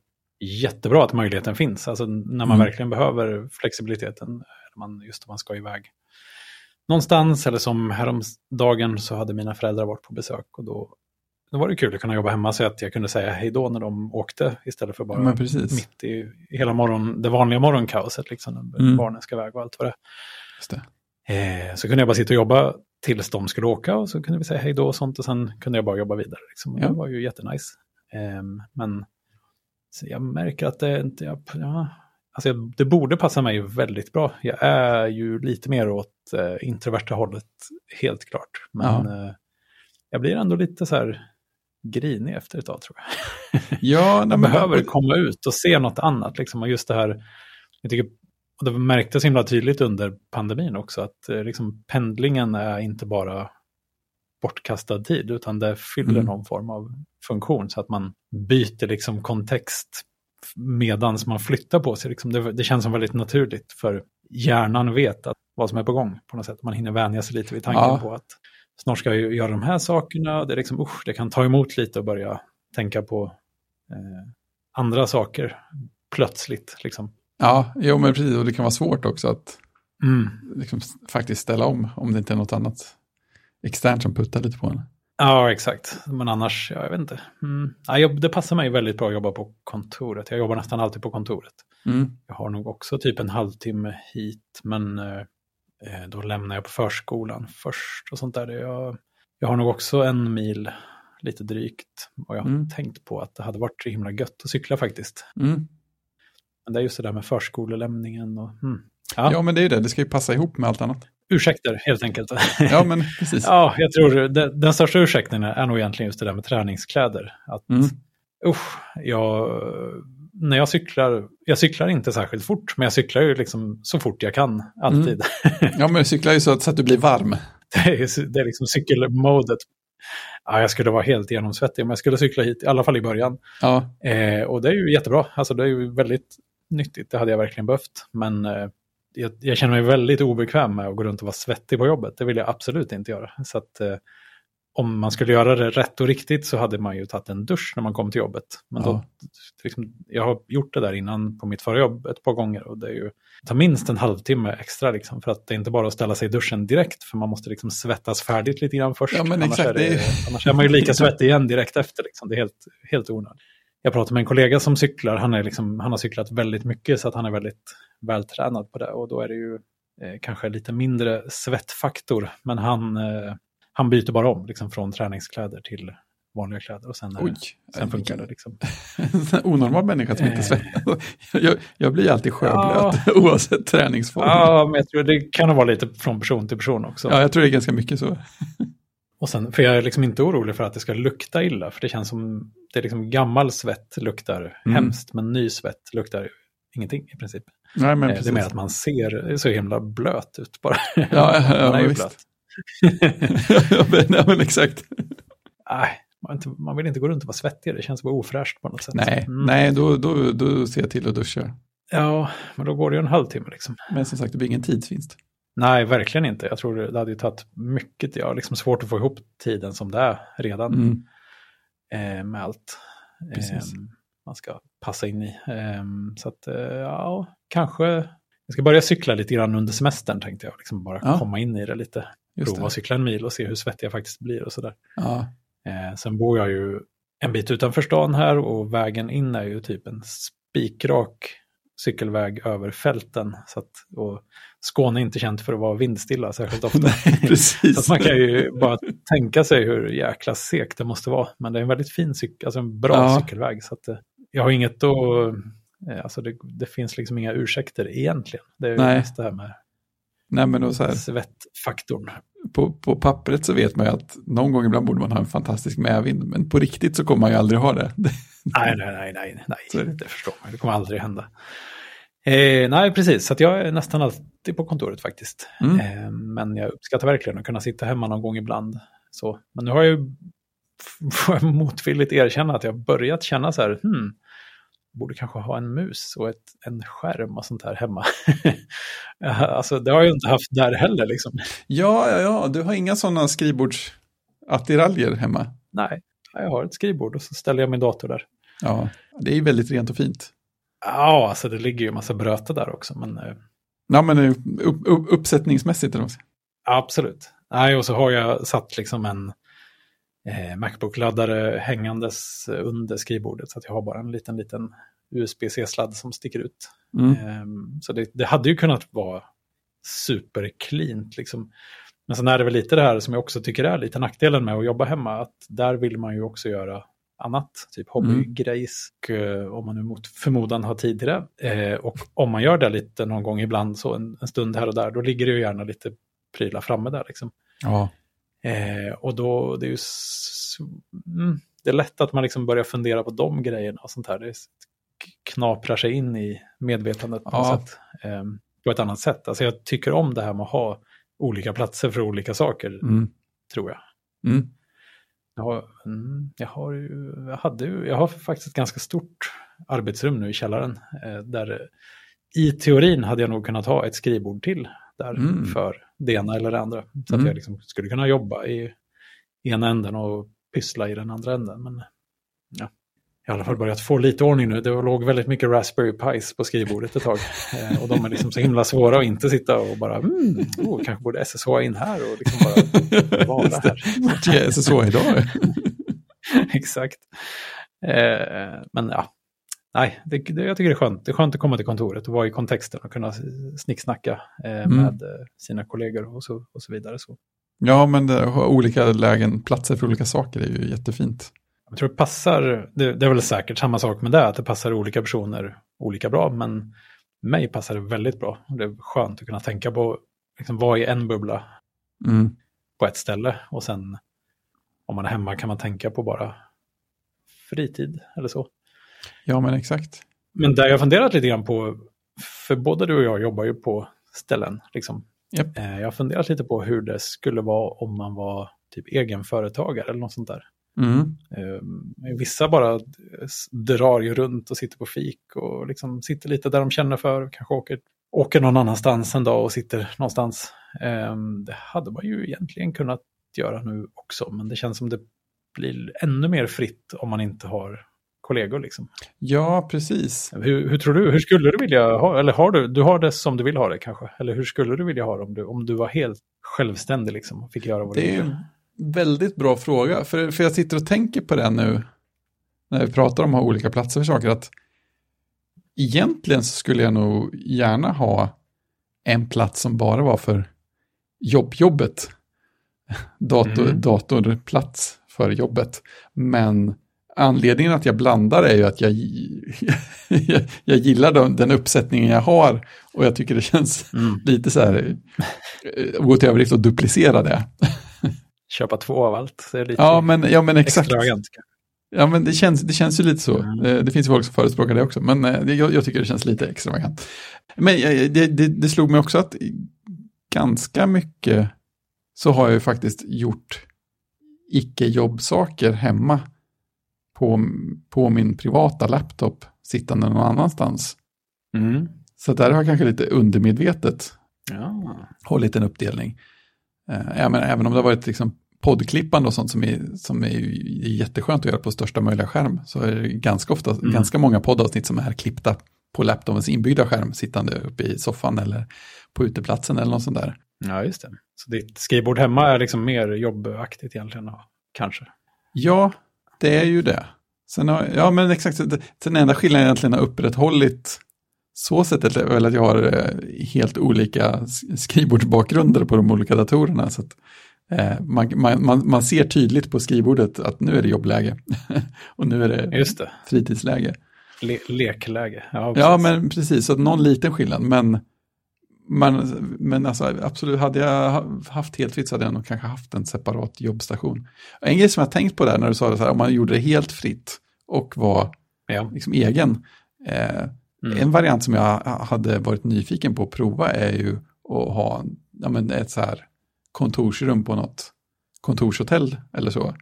jättebra att möjligheten finns. Alltså när man mm. verkligen behöver flexibiliteten. Man, just om man ska iväg någonstans. Eller som häromdagen så hade mina föräldrar varit på besök. Och då då var det kul att kunna jobba hemma så att jag kunde säga hej då när de åkte istället för bara mitt i hela morgon, det vanliga morgonkaoset, liksom, när mm. barnen ska iväg och allt vad det är. Eh, så kunde jag bara sitta och jobba tills de skulle åka och så kunde vi säga hej då och sånt och sen kunde jag bara jobba vidare. Liksom. Ja. Det var ju jättenice. Eh, men jag märker att det inte, ja, alltså det borde passa mig väldigt bra. Jag är ju lite mer åt eh, introverta hållet, helt klart. Men ja. eh, jag blir ändå lite så här grinig efter ett tag tror jag. Ja, jag behöver men... komma ut och se något annat. Liksom. Och just det här, jag tycker, och det märktes himla tydligt under pandemin också, att eh, liksom, pendlingen är inte bara bortkastad tid, utan det fyller mm. någon form av funktion så att man byter liksom kontext medans man flyttar på sig. Liksom det, det, känns som väldigt naturligt för hjärnan vet att vad som är på gång på något sätt. Man hinner vänja sig lite vid tanken ja. på att snart ska jag göra de här sakerna. Det, är liksom, usch, det kan ta emot lite och börja tänka på eh, andra saker plötsligt. Liksom. Ja, jo, men precis. Och det kan vara svårt också att mm. liksom, faktiskt ställa om om det inte är något annat externt som puttar lite på en. Ja, exakt. Men annars, ja, jag vet inte. Mm. Ja, det passar mig väldigt bra att jobba på kontoret. Jag jobbar nästan alltid på kontoret. Mm. Jag har nog också typ en halvtimme hit, men eh, då lämnar jag på förskolan först och sånt där. Jag, jag har nog också en mil lite drygt. Och jag har mm. tänkt på att det hade varit så himla gött att cykla faktiskt. Mm. Men det är just det där med förskolelämningen och... Mm. Ja. ja, men det är det. Det ska ju passa ihop med allt annat ursäkter helt enkelt. Ja, men precis. ja, jag tror det, den största ursäkten är nog egentligen just det där med träningskläder. Att, mm. usch, jag, när jag cyklar, jag cyklar inte särskilt fort, men jag cyklar ju liksom så fort jag kan, alltid. Mm. Ja, men du cyklar ju så att, så att du blir varm. det, är, det är liksom cykelmodet. Ja, jag skulle vara helt genomsvettig, men jag skulle cykla hit, i alla fall i början. Ja. Eh, och det är ju jättebra, alltså det är ju väldigt nyttigt, det hade jag verkligen behövt. Men eh, jag, jag, känner mig väldigt obekväm med att gå runt och vara svettig på jobbet. Det vill jag absolut inte göra. Så att, eh, om man skulle göra det rätt och riktigt så hade man ju tagit en dusch när man kom till jobbet. Men ja. då, liksom, jag har gjort det där innan på mitt förra jobb ett par gånger och det, är ju, det tar minst en halvtimme extra liksom, för att det är inte bara att ställa sig i duschen direkt för man måste liksom svettas färdigt lite grann först. Ja, annars, exakt, är det, annars är man ju lika svettig igen direkt efter. Liksom. Det är helt, helt onödigt. Jag pratade med en kollega som cyklar, han, är liksom, han har cyklat väldigt mycket så att han är väldigt vältränad på det och då är det ju eh, kanske lite mindre svettfaktor. Men han, eh, han byter bara om liksom, från träningskläder till vanliga kläder och sen, Oj, sen funkar det. Liksom. onormal människa som inte eh. svettas. jag, jag blir alltid sjöblöt ja. oavsett träningsform. Ja, men jag tror det kan vara lite från person till person också. Ja, jag tror det är ganska mycket så. och sen, för jag är liksom inte orolig för att det ska lukta illa, för det känns som det är liksom gammal svett luktar mm. hemskt, men ny svett luktar ingenting i princip. Nej, men det är mer att man ser så himla blöt ut bara. Ja, ja, ja man är ju blöt. ja, men exakt. Nej, man, inte, man, vill inte gå runt och vara svettig, det känns bara ofräscht på något sätt. Nej, mm. nej då, då, då ser jag till att duscha. Ja, men då går det ju en halvtimme liksom. Men som sagt, det blir ingen tidsvinst. Nej, verkligen inte. Jag tror det hade ju tagit mycket. Jag har liksom svårt att få ihop tiden som det är redan mm. eh, med allt. Eh, man ska passa in i. Eh, så att, eh, ja, kanske, jag ska börja cykla lite grann under semestern tänkte jag. Liksom bara ja. komma in i det lite. Just Prova att cykla en mil och se hur svettig jag faktiskt blir och sådär. Ja. Eh, sen bor jag ju en bit utanför stan här och vägen in är ju typ en spikrak cykelväg över fälten. Så att, och Skåne är inte känt för att vara vindstilla särskilt ofta. Nej, så man kan ju bara tänka sig hur jäkla segt det måste vara. Men det är en väldigt fin cykel, alltså en bra ja. cykelväg. Så att, eh, jag har inget att Eh, alltså det, det, finns liksom inga ursäkter egentligen. Det är Nej. mest det här med Nej, men då så här, svettfaktorn. På, på pappret så vet man ju att någon gång ibland borde man ha en fantastisk medvind, men på riktigt så kommer man ju aldrig ha det. nej, nej, nej, nej, nej. det förstår man. Det kommer aldrig hända. Eh, nej, precis. Så jag är nästan alltid på kontoret faktiskt. Mm. Eh, men jag uppskattar verkligen att kunna sitta hemma någon gång ibland. Så. Men nu har jag ju, får jag motvilligt erkänna att jag börjat känna så här, hmm, borde kanske ha en mus och ett, en skärm och sånt här hemma. alltså det har jag inte haft där heller liksom. Ja, ja, ja, du har inga sådana skrivbordsattiraljer hemma? Nej, jag har ett skrivbord och så ställer jag min dator där. Ja, det är ju väldigt rent och fint. Ja, alltså det ligger ju en massa bröte där också. Men, eh, ja, men upp, upp, uppsättningsmässigt. Eller absolut. Nej, och så har jag satt liksom en eh, Macbook-laddare hängandes under skrivbordet. Så att jag har bara en liten, liten USB-C-sladd som sticker ut. Mm. Eh, så det, det, hade ju kunnat vara supercleant liksom. Men sen är det väl lite det här som jag också tycker är lite nackdelen med att jobba hemma, att där vill man ju också göra annat, typ hobbygrejs, mm. om man nu mot förmodan har tid till det. Eh, och om man gör det lite någon gång ibland, så en, en, stund här och där, då ligger det ju gärna lite prylar framme där. Liksom. Ja. Eh, och då, det är ju mm, det är lätt att man liksom börjar fundera på de grejerna och sånt här. Det knaprar sig in i medvetandet på, ja. sätt, eh, på ett annat sätt. Alltså jag tycker om det här med att ha olika platser för olika saker, mm. tror jag. Mm. Jag, har, mm, jag, har jag, hade jag har faktiskt ett ganska stort arbetsrum nu i källaren. Eh, där i teorin hade jag nog kunnat ha ett skrivbord till där mm. för det ena eller det andra. Så mm. att jag liksom skulle kunna jobba i ena änden och pyssla i den andra änden. Men ja, i alla fall börjat få lite ordning nu. Det låg väldigt mycket Raspberry Pis på skrivbordet ett tag. Eh, och de är liksom så himla svåra att inte sitta och bara, mm, oh, kanske borde SSH in här och liksom bara vara här. Vart är SSH idag? Exakt. Eh, men ja, nej, det, det, jag tycker det är skönt. Det är skönt att komma till kontoret och vara i kontexten och kunna snicksnacka eh, mm. med eh, sina kollegor och så, och så vidare. Så. Ja, men det, olika lägen, platser för olika saker är ju jättefint. Jag tror det passar, det, det, är väl säkert samma sak med det, att det passar olika personer olika bra, men mig passar det väldigt bra. Det är skönt att kunna tänka på, liksom, vad är en bubbla mm. på ett ställe och sen om man är hemma kan man tänka på bara fritid eller så. Ja, men exakt. Men där jag funderat lite grann på, för både du och jag jobbar ju på ställen, liksom. Yep. Eh, jag har funderat lite på hur det skulle vara om man var typ egenföretagare eller något sånt där. Mm. Eh, vissa bara drar ju runt och sitter på fik och liksom sitter lite där de känner för, kanske åker, åker någon annanstans en dag och sitter någonstans. Eh, det hade man ju egentligen kunnat göra nu också, men det känns som det blir ännu mer fritt om man inte har kollegor. Liksom. Ja, precis. Hur, hur, tror du, hur skulle du vilja ha, eller har du, du har det som du vill ha det kanske, eller hur skulle du vilja ha det om du, om du var helt självständig liksom, och fick göra vad det du vill? väldigt bra fråga, för, för jag sitter och tänker på det nu när vi pratar om att ha olika platser för saker, att egentligen så skulle jag nog gärna ha en plats som bara var för jobbjobbet. Dator, mm. Datorplats för jobbet. Men anledningen att jag blandar är ju att jag, jag, jag gillar den, den, uppsättningen jag har och jag tycker det känns mm. lite så här, eh, gå till överdrift och duplicera det köpa två av allt. Det är lite ja, men, ja, men exakt. Ja, men det känns, det känns ju lite så. Mm. Det, det finns folk som förespråkar det också, men eh, jag, jag, tycker det känns lite extravagant. Men eh, det, det, det slog mig också att ganska mycket så har jag ju faktiskt gjort icke-jobbsaker hemma på, på min privata laptop sittande någon annanstans. Mm. Så där har jag kanske lite undermedvetet ja. hållit en uppdelning. Eh, även, även om det har varit liksom poddklippande och sånt som är, som är jätteskönt att göra på största möjliga skärm så är det ganska ofta, mm. ganska många poddavsnitt som är klippta på laptopens inbyggda skärm sittande uppe i soffan eller på uteplatsen eller något sånt där. Ja, just det. Så ditt skrivbord hemma är liksom mer jobbaktigt egentligen, kanske? Ja, det är ju det. Sen har, ja, men exakt. Den enda skillnaden egentligen har upprätthållit så sättet är väl att jag har eh, helt olika skrivbordsbakgrunder på de olika datorerna. Så att, eh, man, man, man, ser tydligt på skrivbordet att nu är det jobbläge och nu är det, Just det. fritidsläge. Le lekläge. Ja, ja, men precis. Så någon liten skillnad. Men, man, men alltså, absolut, hade jag haft helt fritt så hade jag nog kanske haft en separat jobbstation. En grej som jag tänkt på där när du sa det så här, om man gjorde det helt fritt och var ja. liksom egen. Eh, Mm. En variant som jag hade varit nyfiken på att prova är ju att ha ja, men ett så här kontorsrum på något kontorshotell eller så.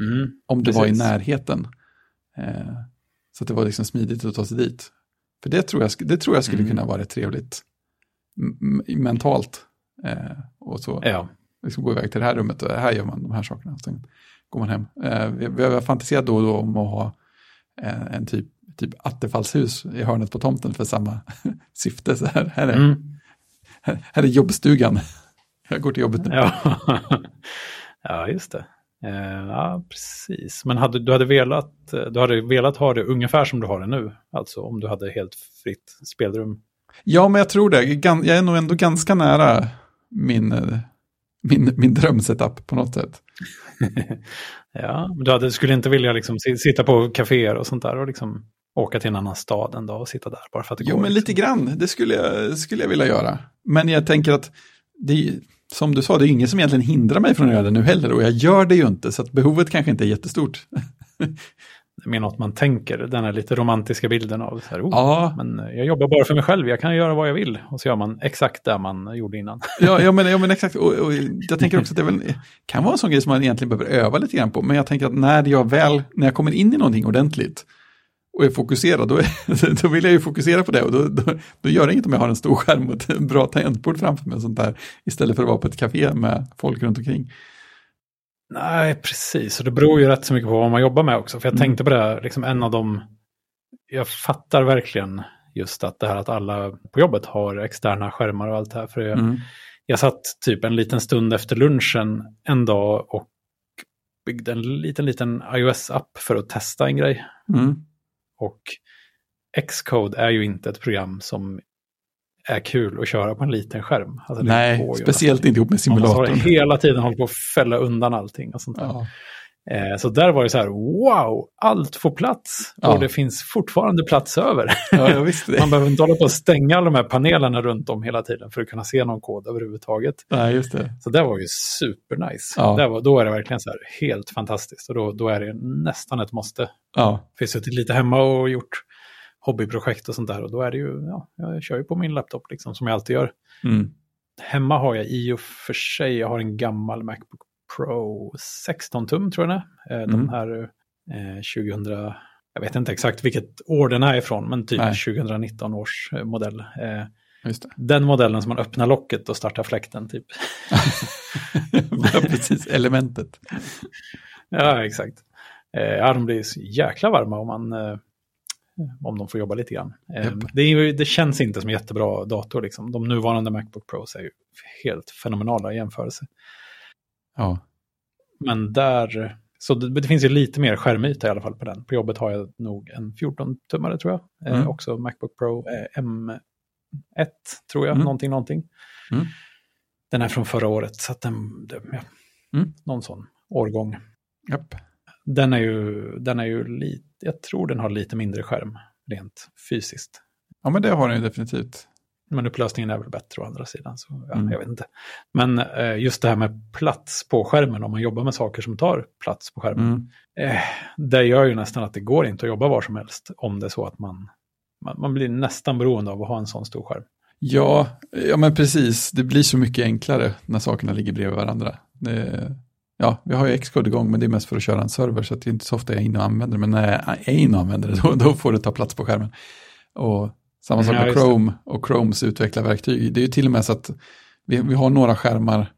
Mm, Om det precis. var i närheten. Eh, så att det var liksom smidigt att ta sig dit. För det tror jag, det tror jag skulle mm. kunna vara rätt trevligt mentalt. Eh, och så ja. liksom gå iväg till det här rummet och här gör man de här sakerna. Sen går man hem. Eh, vi, vi har fantiserat då och då om att ha eh, en typ typ attefallshus i hörnet på tomten för samma syfte. Så här, här, är, mm. här, här, är jobbstugan. Jag går till jobbet nu. Ja, ja just det. Eh, ja, precis. Men hade, du, hade velat, du hade velat ha det ungefär som du har det nu? Alltså om du hade helt fritt spelrum? Ja, men jag tror det. Jag är nog ändå ganska nära min, min, min drömsetup på något sätt. ja, du hade, skulle inte vilja liksom sitta på kaféer och sånt där och liksom åka till en annan stad en dag och sitta där bara för att det jo, går. Jo, men liksom. lite grann. Det skulle jag, skulle jag vilja göra. Men jag tänker att det, som du sa, det är ingen som egentligen hindrar mig från att göra det nu heller och jag gör det ju inte så att behovet kanske inte är jättestort. mer något man tänker, den här lite romantiska bilden av så här, oh, ja. men jag jobbar bara för mig själv, jag kan göra vad jag vill. Och så gör man exakt det man gjorde innan. ja, ja, men, ja, men exakt. Och, och jag tänker också att det väl, kan vara en sån grej som man egentligen behöver öva lite grann på. Men jag tänker att när jag väl, när jag kommer in i någonting ordentligt, och är fokuserad, då, är, då vill jag ju fokusera på det och då, då, då, gör det inget om jag har en stor skärm och ett bra tangentbord framför mig och sånt där, istället för att vara på ett café med folk runt omkring. Nej, precis, och det beror ju rätt så mycket på vad man jobbar med också, för jag mm. tänkte på det, här, liksom en av de, jag fattar verkligen just att det här att alla på jobbet har externa skärmar och allt det här, för jag, mm. jag satt typ en liten stund efter lunchen en dag och byggde en liten, liten iOS-app för att testa en grej. Mm. Och Xcode är ju inte ett program som är kul att köra på en liten skärm. Alltså Nej, speciellt inte ihop med simulatorn. Man har hela tiden hållit på att fälla undan allting och sånt där. Ja. Eh, så där var det så här, wow, allt får plats ja. och det finns fortfarande plats över. Ja, Man behöver inte hålla på att stänga alla de här panelerna runt om hela tiden för att kunna se någon kod överhuvudtaget. Ja, just det. Så det var ju supernice. Ja. då är det verkligen så här helt fantastiskt och då, då är det nästan ett måste. Ja. För jag suttit lite hemma och gjort hobbyprojekt och sånt där och då är det ju, ja, jag kör ju på min laptop liksom som jag alltid gör. Mm. Hemma har jag i och för sig, jag har en gammal Macbook Pro 16 tum tror jag det är. Eh, mm. De här eh, 2000, jag vet inte exakt vilket år den är ifrån, men typ Nej. 2019 års eh, modell. Eh, den modellen som man öppnar locket och startar fläkten typ. ja, precis, elementet. ja, exakt. Eh, ja, de blir så jäkla varma om man eh, om de får jobba lite grann. Yep. Det, är, det, känns inte som jättebra dator. Liksom. De nuvarande Macbook Pros är ju helt fenomenala i jämförelse. Ja. Men där, så det, det, finns ju lite mer skärmyta i alla fall på den. På jobbet har jag nog en 14-tummare tror jag. Eh, mm. Eh, också Macbook Pro eh, M1 tror jag, mm. någonting, någonting. Mm. Den är från förra året, så att den, det, ja, mm. någon sån årgång. Yep. Den är ju, den är ju lite, jag tror den har lite mindre skärm rent fysiskt. Ja, men det har den ju definitivt. Men upplösningen är väl bättre å andra sidan. Så, ja, mm. Jag vet inte. Men eh, just det här med plats på skärmen, om man jobbar med saker som tar plats på skärmen. Mm. Eh, det gör ju nästan att det går inte att jobba var som helst om det är så att man, man, man blir nästan beroende av att ha en sån stor skärm. Ja, ja men precis. Det blir så mycket enklare när sakerna ligger bredvid varandra. Det, ja, vi har ju Xcode igång, men det är mest för att köra en server, så det är inte så ofta jag är inne och använder det. Men när jag är inne och använder det, då, då får det ta plats på skärmen. Och samma sak med Chrome och Chromes utvecklarverktyg. Det är ju till och med så att vi, vi har några skärmar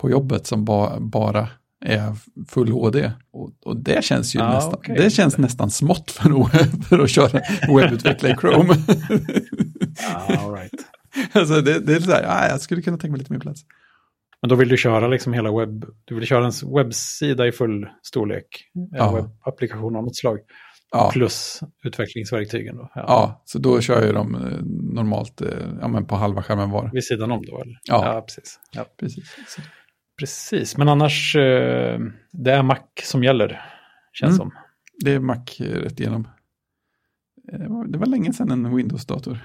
på jobbet som ba, bara är full HD. Och, och det känns ju ah, nästan, okay. det känns nästan smått för för att köra webbutveckla i Chrome. ah, all right. alltså det, det är så här, ah, jag skulle kunna tänka mig lite mer plats. Men då vill du köra liksom hela webb, du vill köra en webbsida i full storlek, en ja. webbapplikation av något slag. Ja. Plus utvecklingsverktygen. Då. Ja. ja. så då kör jag dem eh, normalt eh, ja, men på halva skärmen var. Vid sidan om då? Eller? Ja. ja, precis. Ja. precis. Precis, men annars eh, det är Mac som gäller, känns mm. som. Det är Mac rätt igenom. Det var länge sedan en Windows-dator.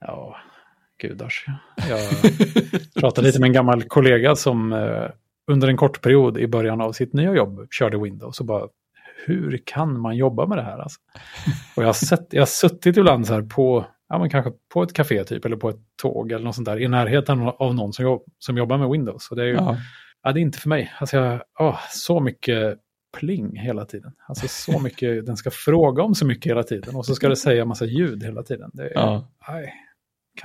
ja, gudars. Jag pratade lite med en gammal kollega som under en kort period i början av sitt nya jobb körde Windows och bara hur kan man jobba med det här? Alltså? Och jag har, sett, jag har suttit ibland så här på, ja, men kanske på ett café typ, eller på ett tåg eller något sånt där, i närheten av någon som, jobb, som jobbar med Windows. Och det är ju, ja. ja. det är inte för mig. Alltså jag, åh, så mycket pling hela tiden. Alltså så mycket, den ska fråga om så mycket hela tiden och så ska det säga massa ljud hela tiden. Det, är, ja. kan,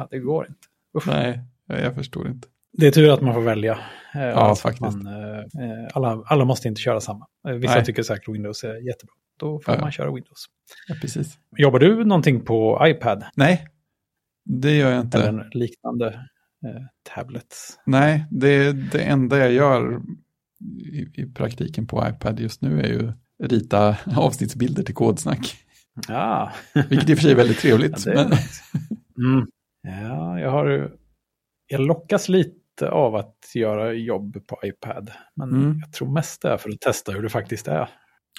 det går inte. Uff. Nej, jag förstår inte. Det är tur att man får välja. Eh, ja, alltså faktiskt. Man, eh, alla, alla måste inte köra samma. Eh, vissa Nej. tycker säkert Windows är jättebra. Då får ja. man köra Windows. Ja, precis. Jobbar du någonting på iPad? Nej, det gör jag inte. Eller liknande eh, tablets? Nej, det, det enda jag gör i, i, praktiken på iPad just nu är ju rita avsnittsbilder till kodsnack. Ja. Vilket i och för sig är väldigt trevligt. Ja, men... mm. Ja jag har jag lockas lite av att göra jobb på iPad. Men mm. jag tror mest det är för att testa hur det faktiskt är.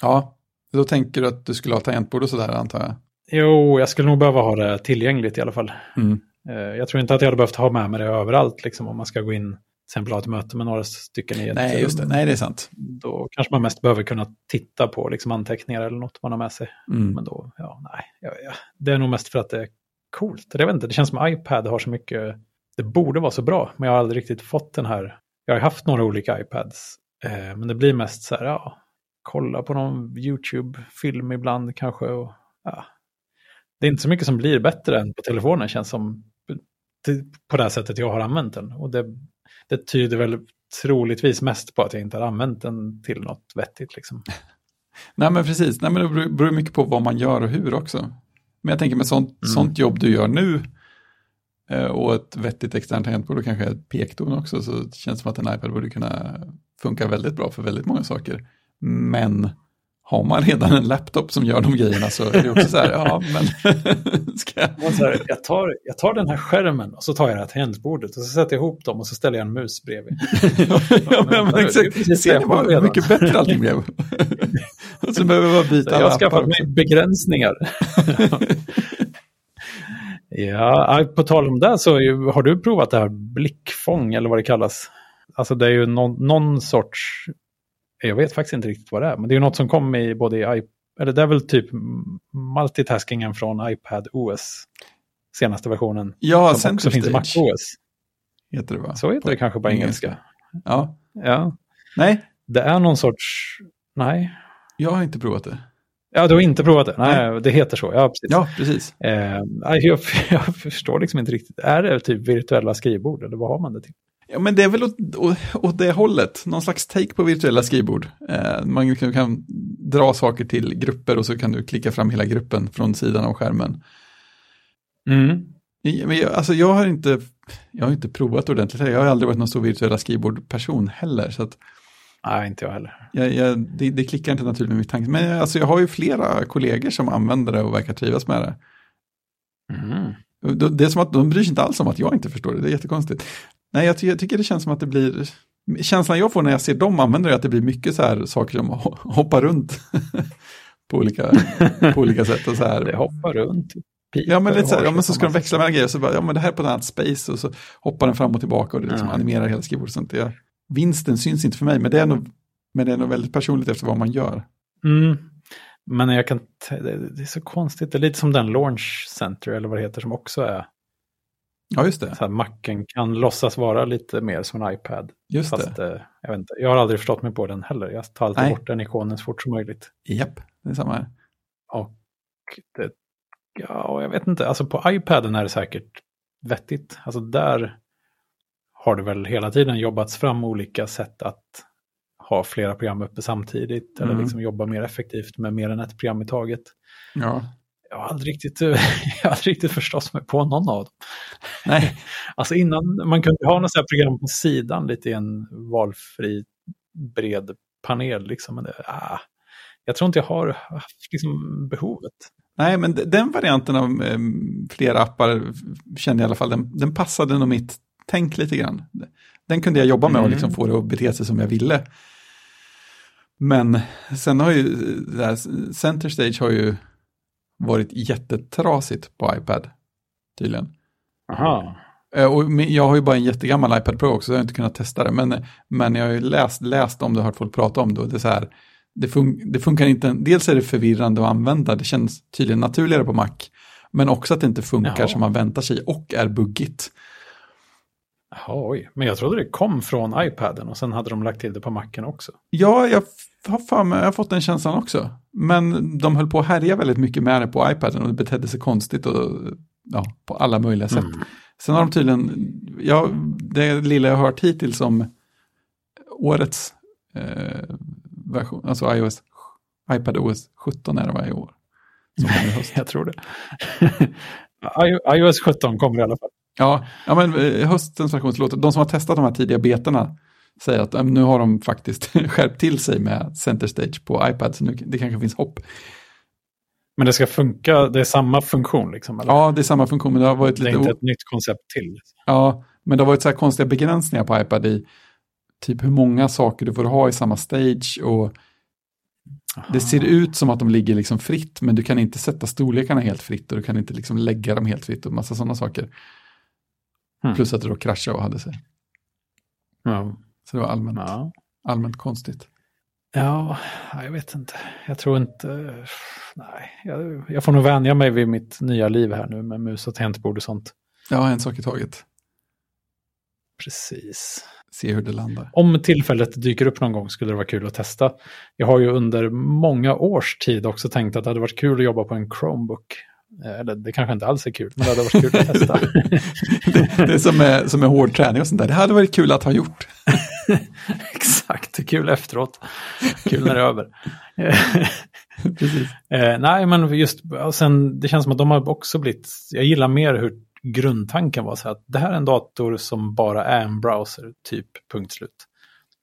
Ja, då tänker du att du skulle ha tangentbord och sådär antar jag? Jo, jag skulle nog behöva ha det tillgängligt i alla fall. Mm. Eh, jag tror inte att jag hade behövt ha med mig det överallt, liksom, om man ska gå in till exempel ha ett möte med några stycken i ett Nej, just det. Nej, det är sant. Då kanske man mest behöver kunna titta på liksom, anteckningar eller något man har med sig. Mm. Men då, ja, nej. Ja, ja. Det är nog mest för att det coolt. Jag vet inte, det känns som iPad har så mycket, det borde vara så bra, men jag har aldrig riktigt fått den här. Jag har haft några olika iPads, eh, men det blir mest så här, ja, kolla på någon YouTube-film ibland kanske. Och, ja. Det är inte så mycket som blir bättre än på telefonen känns som på det här sättet jag har använt den. Och det, det tyder väl troligtvis mest på att jag inte har använt den till något vettigt. Liksom. Nej men precis, Nej, men det beror mycket på vad man gör och hur också. Men jag tänker med sånt, mm. sånt jobb du gör nu eh, och ett vettigt externt tangentbord och kanske ett pekton också så det känns som att en iPad borde kunna funka väldigt bra för väldigt många saker. Men har man redan en laptop som gör de grejerna så är det också så här, ja men... ska jag... Så här, jag, tar, jag tar den här skärmen och så tar jag det här tangentbordet och så sätter jag ihop dem och så ställer jag en mus bredvid. ja, men, men, exakt, ser ni bara hur mycket bättre allting blev? och så behöver man byta Jag har skaffat mig begränsningar. ja, på tal om det så har du provat det här blickfång eller vad det kallas. Alltså det är ju någon, någon sorts jag vet faktiskt inte riktigt vad det är, men det är något som kom i både i iPad, eller det är väl typ multitaskingen från iPad OS, senaste versionen. Ja, som också finns i Mac OS. Heter det va? Så heter det kanske på engelska. engelska. Ja. ja. Nej. Det är någon sorts, nej. Jag har inte provat det. Ja, du har inte provat det? Nej, nej. det heter så. Ja, precis. Ja, precis. Eh, jag, jag, förstår liksom inte riktigt. Är det typ virtuella skrivbord eller vad har man det till? Ja, men det är väl åt, åt, det hållet, någon slags take på virtuella skrivbord. Eh, man kan, kan, dra saker till grupper och så kan du klicka fram hela gruppen från sidan av skärmen. Mm. Men jag, alltså jag har inte, jag har inte provat ordentligt, jag har aldrig varit någon stor virtuella skrivbordperson heller. Så att, Nej, inte jag heller. Jag, jag, det, det, klickar inte naturligt med mitt tanke. Men alltså, jag har ju flera kollegor som använder det och verkar trivas med det. Mm. Det är som att de bryr sig inte alls om att jag inte förstår det, det är jättekonstigt. Nej, jag, ty jag tycker det känns som att det blir, känslan jag får när jag ser dem använda det är att det blir mycket så här saker som hoppar runt på, olika, på olika sätt. Och så här. Det hoppar runt. Ja, men lite så här, ja, men så ska de växla mellan grejer, så bara, ja men det här är på ett annat space och så hoppar den fram och tillbaka och det liksom mm. animerar hela skrivbordet. Sånt. Det, vinsten syns inte för mig, men det, är nog, men det är nog väldigt personligt efter vad man gör. Mm. Men jag kan, det är så konstigt, det är lite som den Launch Center eller vad det heter som också är Ja, just det. Så här, macken kan låtsas vara lite mer som en iPad. Just Fast, det. Eh, jag, vet inte, jag har aldrig förstått mig på den heller. Jag tar alltid Nej. bort den ikonen så fort som möjligt. Japp, det är samma här. Och det, ja, jag vet inte, alltså på iPaden är det säkert vettigt. Alltså där har det väl hela tiden jobbats fram olika sätt att ha flera program uppe samtidigt. Mm. Eller liksom jobba mer effektivt med mer än ett program i taget. Ja jag har aldrig riktigt, jag har aldrig riktigt förstått mig på någon av dem. Nej. alltså innan, man kunde ha något program på sidan lite i en valfri bred panel. Liksom, men det, ah, jag tror inte jag har haft liksom, behovet. Nej, men den varianten av eh, flera appar kände jag i alla fall, den, den passade nog mitt tänk lite grann. Den kunde jag jobba med och liksom mm. få det att bete sig som jag ville. Men sen har ju, här, Center Stage har ju varit jättetrasigt på iPad. Tydligen. Aha. Eh, och jag har ju bara en jättegammal iPad Pro också, så jag har inte kunnat testa det. Men, men jag har ju läst, läst om det och hört folk prata om det. Och det, är så här, det, fun det funkar inte, dels är det förvirrande att använda, det känns tydligen naturligare på Mac. Men också att det inte funkar Jaha. som man väntar sig och är buggigt. Jaha, oj. Men jag trodde det kom från iPaden och sen hade de lagt till det på Macen också. Ja, jag har mig, jag har fått den känslan också. Men de höll på att härja väldigt mycket med det på iPaden och det betedde sig konstigt och ja, på alla möjliga sätt. Mm. Sen har de tydligen, ja, det lilla jag har hört hittills om årets eh, version, alltså iOS, iPad OS 17 är det varje år. jag tror det. iOS 17 kommer i alla fall. Ja, ja men eh, höstens version, de som har testat de här tidiga betorna säga att nu har de faktiskt skärpt till sig med Center Stage på iPad, så nu, det kanske finns hopp. Men det ska funka, det är samma funktion liksom? Eller? Ja, det är samma funktion, men det har varit lite... Det är inte ett nytt koncept till? Ja, men det har varit så här konstiga begränsningar på iPad i typ hur många saker du får ha i samma stage och Aha. det ser ut som att de ligger liksom fritt, men du kan inte sätta storlekarna helt fritt och du kan inte liksom lägga dem helt fritt och massa sådana saker. Mm. Plus att det då kraschade och hade sig. Ja. Så det var allmänt, ja. allmänt konstigt. Ja, jag vet inte. Jag tror inte... Nej, jag, jag, får nog vänja mig vid mitt nya liv här nu med mus och tangentbord och sånt. Ja, en sak i taget. Precis. Se hur det landar. Om tillfället dyker upp någon gång skulle det vara kul att testa. Jag har ju under många års tid också tänkt att det hade varit kul att jobba på en Chromebook. Eh, eller det kanske inte alls är kul, men det hade varit kul att testa. det, det är som med, som med hård träning och sånt där. Det hade varit kul att ha gjort. Exakt, kul efteråt. Kul när det är över. Precis. Eh, nej, men just, och sen, det känns som att de har också blivit, jag gillar mer hur grundtanken var så att det här är en dator som bara är en browser, typ punkt slut.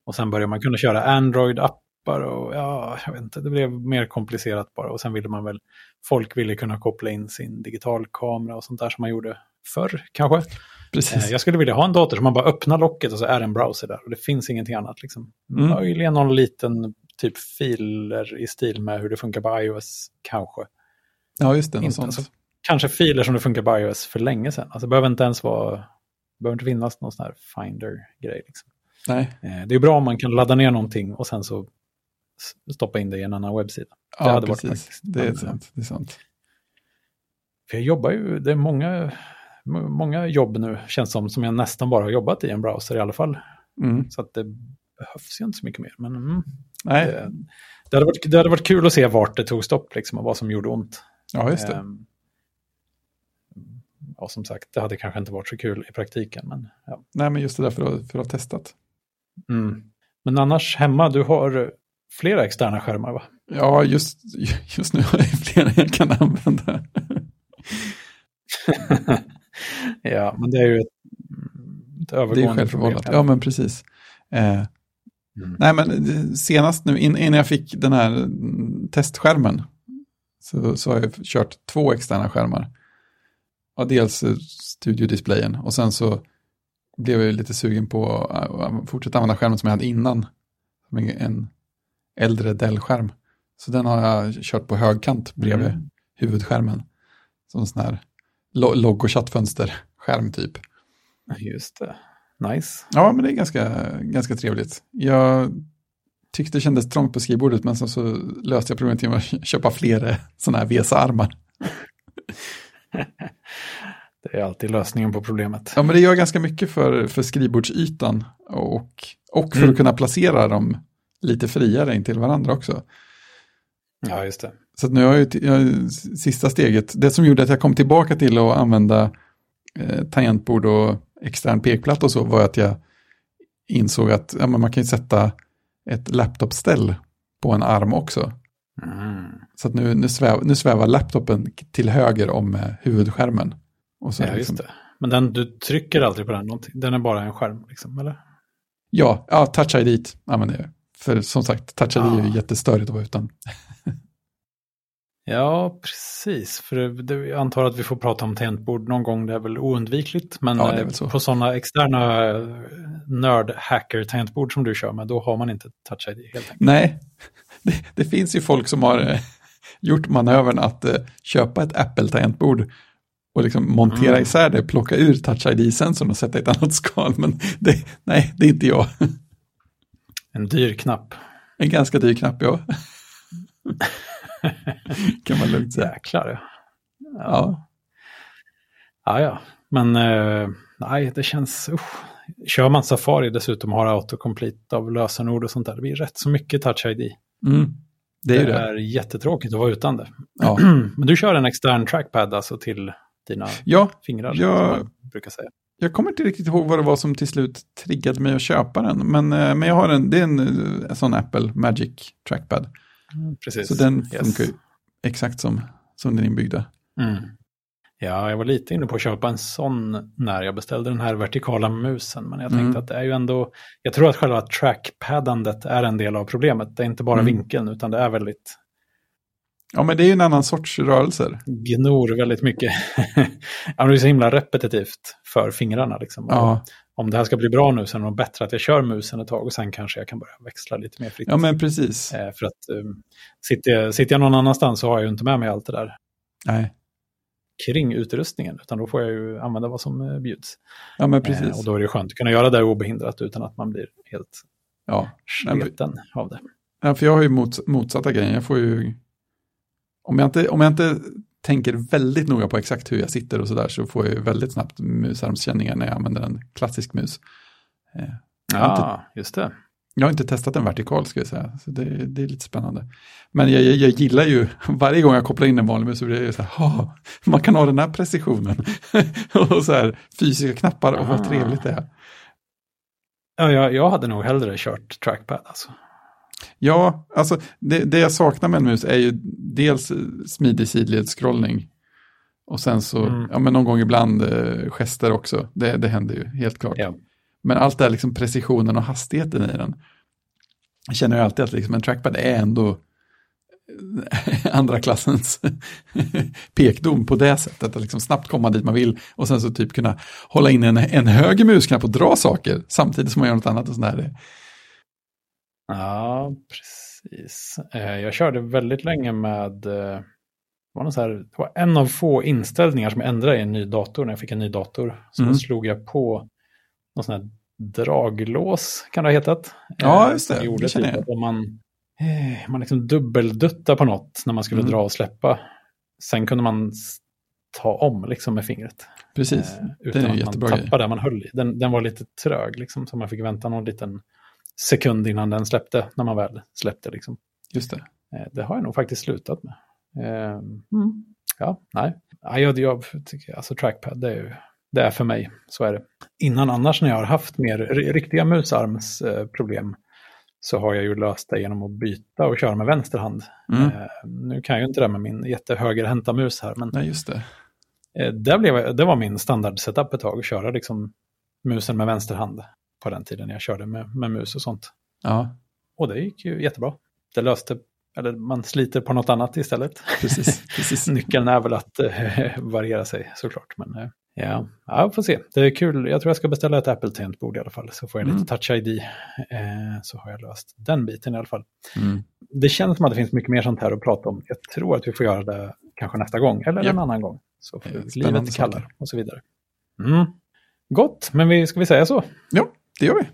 Och sen börjar man kunna köra Android-appar och ja, jag vet inte, det blev mer komplicerat bara. Och sen ville man väl, folk ville kunna koppla in sin digitalkamera och sånt där som man gjorde förr kanske. Precis. Eh, jag skulle vilja ha en dator som man bara öppnar locket och så är det en browser där. Och det finns ingenting annat. Liksom. Mm. Möjligen någon liten typ filer i stil med hur det funkar på iOS, kanske. Ja, just det. Inte, sånt. Alltså, kanske filer som det funkar på iOS för länge sedan. Alltså det behöver inte ens vara, behöver inte finnas någon sån här Finder-grej. Liksom. Nej. Eh, det är bra om man kan ladda ner någonting och sen så stoppa in det i en annan webbsida. Det ja, hade precis. Varit praktiskt. det är sant. Det är sant. För jag jobbar ju, det är många många jobb nu, känns som, som jag nästan bara har jobbat i en browser i alla fall. Mm. Så att det behövs ju inte så mycket mer. Men mm, Nej. Det, det, hade varit, det hade varit kul att se vart det tog stopp liksom, och vad som gjorde ont. Ja, just det. Um, ja, som sagt, det hade kanske inte varit så kul i praktiken. Men, ja. Nej, men just det där för att, för att ha testat. Mm. Men annars hemma, du har flera externa skärmar va? Ja, just, just nu har jag flera jag kan använda. ja, men det är ju ett, ett övergående Det är självförvållat, ja men precis. Eh, mm. Nej, men senast nu, innan jag fick den här testskärmen, så, så har jag kört två externa skärmar. Ja, dels studiodisplayen och sen så blev jag lite sugen på att fortsätta använda skärmen som jag hade innan. En äldre Dell-skärm. Så den har jag kört på högkant bredvid mm. huvudskärmen. Som sån här logg och chattfönster-skärm typ. Just det. Nice. Ja, men det är ganska, ganska trevligt. Jag tyckte det kändes trångt på skrivbordet, men så, så löste jag problemet genom att köpa fler sådana här VESA-armar. det är alltid lösningen på problemet. Ja, men det gör ganska mycket för, för skrivbordsytan och, och för mm. att kunna placera dem lite friare in till varandra också. Ja, just det. Så nu har jag, jag sista steget, det som gjorde att jag kom tillbaka till att använda eh, tangentbord och extern pekplatta och så var att jag insåg att ja, man kan ju sätta ett laptopställ på en arm också. Mm. Så att nu, nu, sväv, nu svävar laptopen till höger om eh, huvudskärmen. Och så ja, liksom... just det. Men den, du trycker aldrig på den, den är bara en skärm, liksom, eller? Ja, ja Touch ID använder jag. För som sagt, Touch ID ah. är ju jättestörigt att vara utan. Ja, precis. För det, jag antar att vi får prata om tangentbord någon gång. Det är väl oundvikligt. Men ja, eh, så. på sådana externa eh, nörd-hacker-tangentbord som du kör med, då har man inte touch ID helt enkelt. Nej, det, det finns ju folk som har eh, gjort manövern att köpa ett Apple-tangentbord och liksom montera mm. isär det, plocka ur touch ID-sensorn och sätta i ett annat skal. Men det, nej, det är inte jag. En dyr knapp. En ganska dyr knapp, ja. kan man lugnt säga. Jäklar. Ja. ja. Ja, ja. Men eh, nej, det känns... Usch. Kör man Safari dessutom har autocomplete av lösenord och sånt där, det blir rätt så mycket touch ID. Mm. Det är, det är jättetråkigt att vara utan det. Ja. Men du kör en extern trackpad alltså till dina ja, fingrar, jag, som man brukar säga. Jag kommer inte riktigt ihåg vad det var som till slut triggade mig att köpa den. Men, eh, men jag har en, det är en, en sån Apple Magic Trackpad. Mm, precis. Så den funkar yes. exakt som, som den inbyggda. Mm. Ja, jag var lite inne på att köpa en sån när jag beställde den här vertikala musen. Men jag tänkte mm. att det är ju ändå, jag tror att själva trackpaddandet är en del av problemet. Det är inte bara mm. vinkeln utan det är väldigt... Ja, men det är ju en annan sorts rörelser. Gnor väldigt mycket. ja, det är så himla repetitivt för fingrarna. Liksom. Ja. Om det här ska bli bra nu så är det nog bättre att jag kör musen ett tag och sen kanske jag kan börja växla lite mer fritt. Ja, men precis. Eh, för att um, sitter, jag, sitter jag någon annanstans så har jag ju inte med mig allt det där. Nej kring utrustningen, utan då får jag ju använda vad som eh, bjuds. Ja, men precis. Eh, och då är det skönt att kunna göra det obehindrat utan att man blir helt ja. sleten av det. Ja, för jag har ju mot, motsatta grejen. Jag får ju, om jag, inte, om jag inte tänker väldigt noga på exakt hur jag sitter och sådär så får jag väldigt snabbt musarmskänningar när jag använder en klassisk mus. Eh, ja, inte, just det. Jag har inte testat en vertikal ska jag säga, så det, det är lite spännande. Men jag, jag, jag, gillar ju, varje gång jag kopplar in en vanlig mus så blir det så här, man kan ha den här precisionen. och så här fysiska knappar, och vad ah. trevligt det är. Ja, jag, jag hade nog hellre kört trackpad alltså. Ja, alltså det, det jag saknar med en mus är ju dels smidig sidledsskrollning. Och sen så, mm. ja men någon gång ibland eh, gester också, det, det händer ju helt klart. Ja. Men allt det här liksom precisionen och hastigheten i den. Jag känner ju alltid att liksom en trackpad är ändå andra klassens pekdom på det sättet. Att liksom snabbt komma dit man vill och sen så typ kunna hålla in en, en höger musknapp och dra saker samtidigt som man gör något annat. Och sådär. Ja, precis. Eh, jag körde väldigt länge med eh, det var, så här, det var en av få inställningar som jag ändrade i en ny dator när jag fick en ny dator. Så mm. slog jag på någon sån här draglås, kan det ha hetat. Ja, just det. Gjorde det typ jag. Man, eh, man liksom dubbelduttar på något när man skulle mm. dra och släppa. Sen kunde man ta om liksom med fingret. Precis, eh, utan det är att jättebra man tappade där man höll i. Den, den var lite trög, liksom, så man fick vänta någon liten sekund innan den släppte, när man väl släppte. Liksom. Just det. Eh, det har jag nog faktiskt slutat med. Eh, mm. Ja, nej. Ja, jag, jag tycker, alltså trackpad, det är ju det är för mig. Så är det. Innan annars när jag har haft mer riktiga musarmsproblem så har jag ju löst det genom att byta och köra med vänster hand. Mm. Eh, nu kan jag ju inte det med min jättehögerhänta mus här. Men Nej, just det. Eh, det, blev, det var min standard-setup ett tag, att köra liksom musen med vänster hand på den tiden jag körde med, med mus och sånt. Ja. Och det gick ju jättebra. Det löste, eller man sliter på något annat istället. Precis, precis. Nyckeln är väl att eh, variera sig såklart. Men, eh, Ja, ja, får se. Det är kul. Jag tror jag ska beställa ett Apple-tangentbord i alla fall. Så får jag mm. lite touch ID. Eh, så har jag löst den biten i alla fall. Mm. Det känns som att det finns mycket mer sånt här att prata om. Jag tror att vi får göra det kanske nästa gång eller yep. en annan gång. Så livet kallar och så vidare. Mm. Gott, men vi, ska vi säga så? Ja, det gör vi.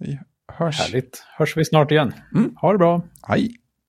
Vi hörs. Härligt. Hörs vi snart igen. Mm. Ha det bra. Hej.